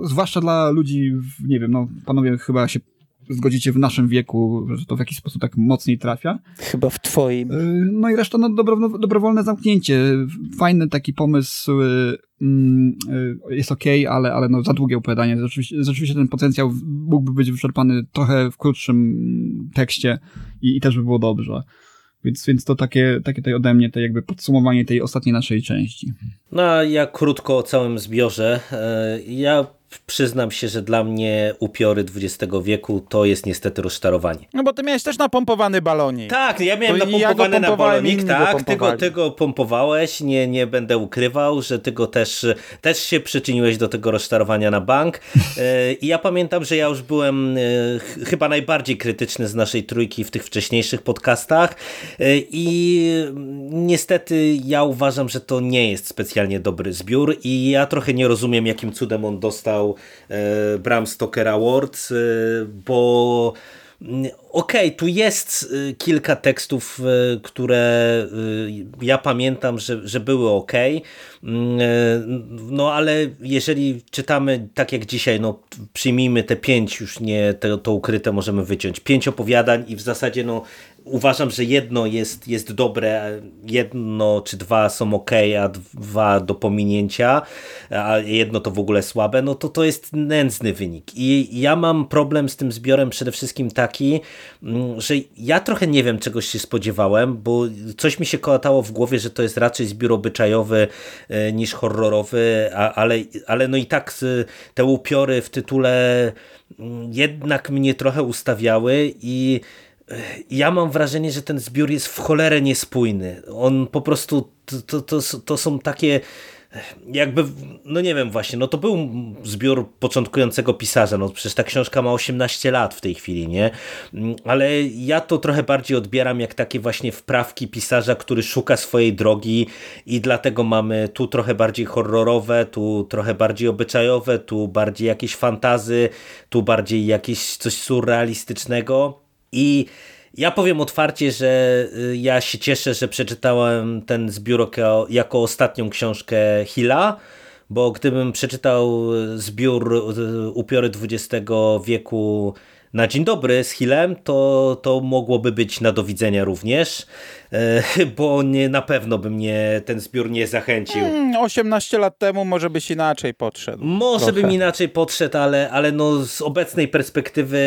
zwłaszcza dla ludzi, nie wiem, no panowie chyba się zgodzicie w naszym wieku, że to w jakiś sposób tak mocniej trafia. Chyba w twoim. No i reszta, no dobro, dobrowolne zamknięcie. Fajny taki pomysł jest ok, ale, ale no za długie opowiadanie. Rzeczywiście, rzeczywiście ten potencjał mógłby być wyczerpany trochę w krótszym tekście i, i też by było dobrze. Więc, więc to takie, takie tutaj ode mnie, to jakby podsumowanie tej ostatniej naszej części. No a ja krótko o całym zbiorze. Ja przyznam się, że dla mnie upiory XX wieku to jest niestety rozczarowanie. No bo ty miałeś też napompowany balonik. Tak, ja miałem To napompowany ja na balonik, tak, ty go, ty go pompowałeś, nie, nie będę ukrywał, że ty go też, też się przyczyniłeś do tego rozczarowania na bank E, i ja pamiętam, że ja już byłem e, ch- chyba najbardziej krytyczny z naszej trójki w tych wcześniejszych podcastach E, i niestety ja uważam, że to nie jest specjalnie dobry zbiór i ja trochę nie rozumiem, jakim cudem on dostał e, Bram Stoker Award, e, bo mm, Okej, tu jest y, kilka tekstów, które ja pamiętam, że, że były ok. No ale jeżeli czytamy tak jak dzisiaj, no przyjmijmy te pięć, już nie to ukryte możemy wyciąć. Pięć opowiadań i w zasadzie no uważam, że jedno jest, jest dobre, jedno czy dwa są ok, a dwa do pominięcia, a jedno to w ogóle słabe, no to to jest nędzny wynik. I ja mam problem z tym zbiorem przede wszystkim taki, mm, że ja trochę nie wiem czegoś się spodziewałem, bo coś mi się kołatało w głowie, że to jest raczej zbiór obyczajowy e, niż horrorowy, a, ale, ale no i tak te upiory w tytule mm, jednak mnie trochę ustawiały i ja mam wrażenie, że ten zbiór jest w cholerę niespójny. On po prostu, to, to, to, są takie jakby, no nie wiem właśnie, no to był zbiór początkującego pisarza, no przecież ta książka ma 18 lat w tej chwili, nie? Ale ja to trochę bardziej odbieram jak takie właśnie wprawki pisarza, który szuka swojej drogi i dlatego mamy tu trochę bardziej horrorowe, tu trochę bardziej obyczajowe, tu bardziej jakieś fantazy, tu bardziej jakieś coś surrealistycznego i ja powiem otwarcie, że y, ja się cieszę, że przeczytałem ten zbiór jako, ostatnią książkę Hilla, bo gdybym przeczytał y, zbiór y, Upiory XX wieku na dzień dobry z Hillem, to, to mogłoby być na do widzenia również. E, bo nie, na pewno by mnie ten zbiór nie zachęcił. Hmm, 18 lat temu może byś inaczej podszedł. Może trochę. bym inaczej podszedł, ale, ale no z obecnej perspektywy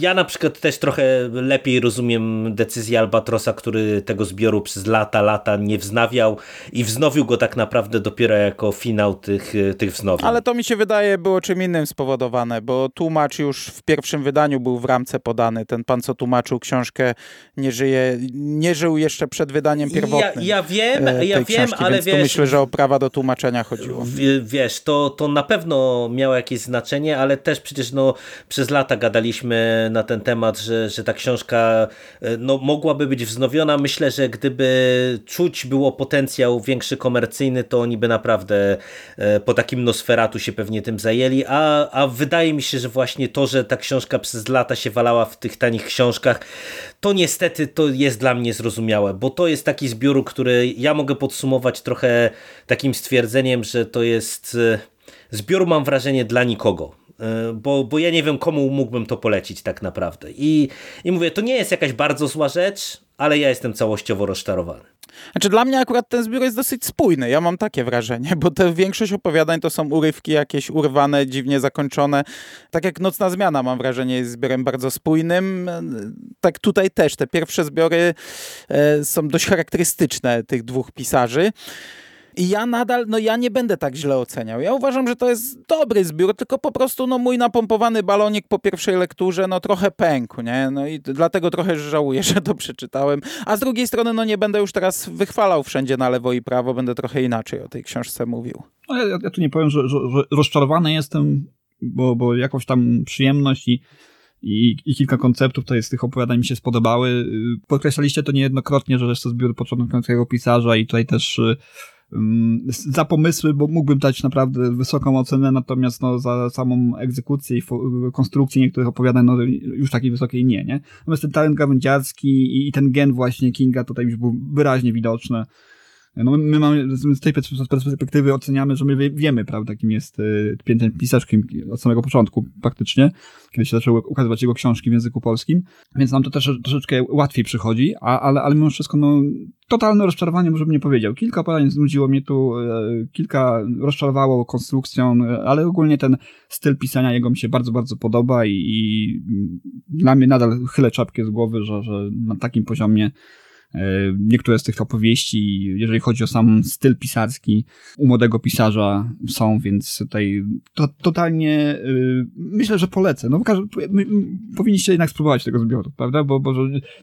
ja na przykład też trochę lepiej rozumiem decyzję Albatrosa, który tego zbioru przez lata, lata nie wznawiał i wznowił go tak naprawdę dopiero jako finał tych, tych wznowień. Ale to mi się wydaje było czym innym spowodowane, bo tłumacz już w pierwszym wydaniu był w ramce podany. Ten pan, co tłumaczył książkę, nie żyje, nie żył jeszcze przed wydaniem pierwotnym. Ja, ja wiem, e, ja tej wiem, książki, ale wiesz... myślę, że o prawa do tłumaczenia chodziło. W, wiesz, to, to na pewno miało jakieś znaczenie, ale też przecież no, przez lata gadaliśmy na ten temat, że, że ta książka e, no, mogłaby być wznowiona. Myślę, że gdyby czuć było potencjał większy komercyjny, to oni by naprawdę e, po takim Nosferatu się pewnie tym zajęli, a, a wydaje mi się, że właśnie to, że ta książka przez lata się walała w tych tanich książkach, to niestety to jest dla mnie zrozumiałe, bo to jest taki zbiór, który ja mogę podsumować trochę takim stwierdzeniem, że to jest e, zbiór, mam wrażenie, dla nikogo. E, Bo, bo ja nie wiem, komu mógłbym to polecić tak naprawdę. I, I mówię, to nie jest jakaś bardzo zła rzecz, ale ja jestem całościowo rozczarowany. Znaczy dla mnie akurat ten zbiór jest dosyć spójny, ja mam takie wrażenie, bo te większość opowiadań to są urywki jakieś urwane, dziwnie zakończone. Tak jak Nocna Zmiana mam wrażenie jest zbiorem bardzo spójnym, tak tutaj też te pierwsze zbiory e, są dość charakterystyczne tych dwóch pisarzy. I ja nadal, no ja nie będę tak źle oceniał. Ja uważam, że to jest dobry zbiór, tylko po prostu no mój napompowany balonik po pierwszej lekturze no trochę pękł, nie? No i dlatego trochę żałuję, że to przeczytałem. A z drugiej strony no nie będę już teraz wychwalał wszędzie na lewo i prawo, będę trochę inaczej o tej książce mówił. No, ja, ja tu nie powiem, że, że, że rozczarowany jestem, bo, bo jakąś tam przyjemność i i, i kilka konceptów to jest tych opowiadań mi się spodobały. Podkreślaliście to niejednokrotnie, że jest to zbiór początkującego pisarza i tutaj też um, za pomysły, bo mógłbym dać naprawdę wysoką ocenę, natomiast no, za samą egzekucję i konstrukcję niektórych opowiadań no, już takiej wysokiej nie, nie? Natomiast ten talent gawędziarski i, i ten gen właśnie Kinga tutaj już był wyraźnie widoczny. No my mamy, z tej perspektywy oceniamy, że my wiemy, prawda, kim jest ten pisarz kim, od samego początku praktycznie, kiedy się zaczęły ukazywać jego książki w języku polskim, więc nam to też troszeczkę łatwiej przychodzi, a, ale, ale mimo wszystko, no, totalne rozczarowanie, może bym nie powiedział. Kilka opowiadań znudziło mnie tu, kilka rozczarowało konstrukcją, ale ogólnie ten styl pisania jego mi się bardzo, bardzo podoba i, i dla mnie nadal chylę czapkę z głowy, że, że na takim poziomie Niektóre z tych opowieści, jeżeli chodzi o sam styl pisarski, u młodego pisarza są, więc tutaj to, totalnie yy, myślę, że polecę. No, powinniście jednak spróbować tego zbioru, prawda? Bo, bo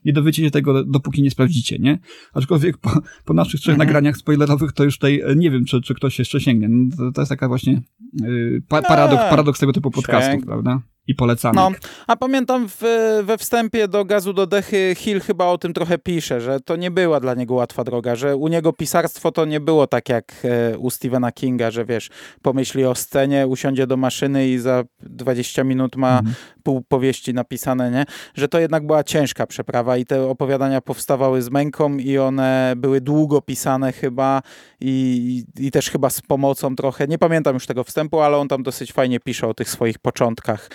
nie dowiecie się tego, dopóki nie sprawdzicie, nie? Aczkolwiek po, po naszych trzech mhm. nagraniach spoilerowych to już tutaj nie wiem, czy, czy ktoś jeszcze sięgnie. No, to, to jest taka właśnie yy, pa, paradoks, paradoks tego typu podcastów, prawda? I polecanek. No, a pamiętam w, we wstępie do Gazu do Dechy Hill chyba o tym trochę pisze, że to nie była dla niego łatwa droga, że u niego pisarstwo to nie było tak jak e, u Stephena Kinga, że wiesz, pomyśli o scenie, usiądzie do maszyny i za 20 minut ma mhm. pół powieści napisane, nie? Że to jednak była ciężka przeprawa i te opowiadania powstawały z męką i one były długo pisane chyba i, i też chyba z pomocą trochę. Nie pamiętam już tego wstępu, ale on tam dosyć fajnie pisze o tych swoich początkach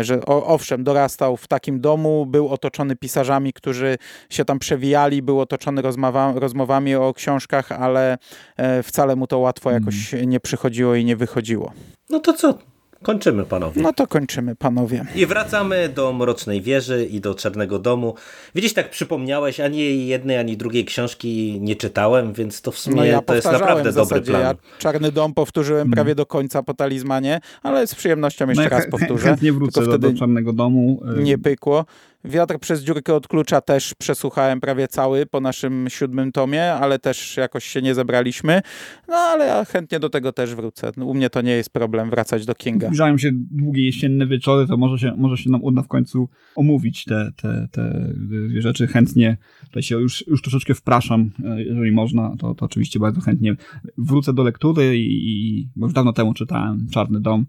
że owszem, dorastał w takim domu, był otoczony pisarzami, którzy się tam przewijali, był otoczony rozmowa, rozmowami o książkach, ale e, wcale mu to łatwo jakoś mm. nie przychodziło i nie wychodziło. No to co? Kończymy, panowie. No to kończymy, panowie. I wracamy do Mrocznej Wieży i do Czarnego Domu. Widzisz, tak przypomniałeś, ani jednej, ani drugiej książki nie czytałem, więc to w sumie no ja to jest naprawdę dobry plan. Ja Czarny Dom powtórzyłem hmm. prawie do końca po talizmanie, ale z przyjemnością jeszcze no ja raz powtórzę. Nie wrócę do, do Czarnego Domu. Nie pykło. Wiatr przez dziurkę od klucza też przesłuchałem prawie cały po naszym siódmym tomie, ale też jakoś się nie zebraliśmy. No ale ja chętnie do tego też wrócę. U mnie to nie jest problem wracać do Kinga. Zbliżają się długie jesienne wieczory, to może się, może się nam uda w końcu omówić te, te, te dwie rzeczy. Chętnie tutaj się już, już troszeczkę wpraszam, jeżeli można, to, to oczywiście bardzo chętnie wrócę do lektury i, i bo już dawno temu czytałem Czarny Dom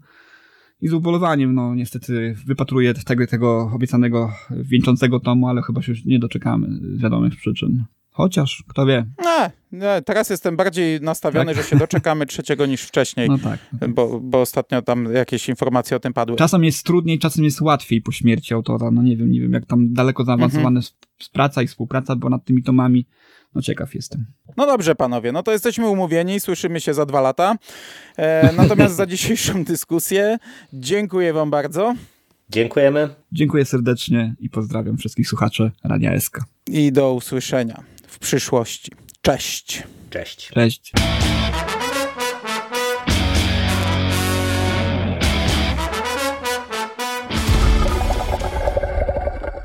i z ubolewaniem, no niestety wypatruję tego, tego obiecanego wieńczącego tomu, ale chyba się już nie doczekamy z wiadomych przyczyn. Chociaż, kto wie. Nie, teraz jestem bardziej nastawiony, że się doczekamy trzeciego niż wcześniej, No tak. bo, bo ostatnio tam jakieś informacje o tym padły. Czasem jest trudniej, czasem jest łatwiej po śmierci autora. No nie wiem, nie wiem, jak tam daleko zaawansowana jest praca i współpraca była nad tymi tomami. No ciekaw jestem. No dobrze, panowie, no to jesteśmy umówieni, słyszymy się za dwa lata. E, natomiast za dzisiejszą dyskusję dziękuję wam bardzo Dziękujemy. Dziękuję serdecznie i pozdrawiam wszystkich słuchaczy Radia SK. i do usłyszenia w przyszłości. Cześć. Cześć. Cześć.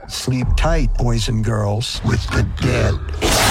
Sleep tight, boys and girls, with the dead.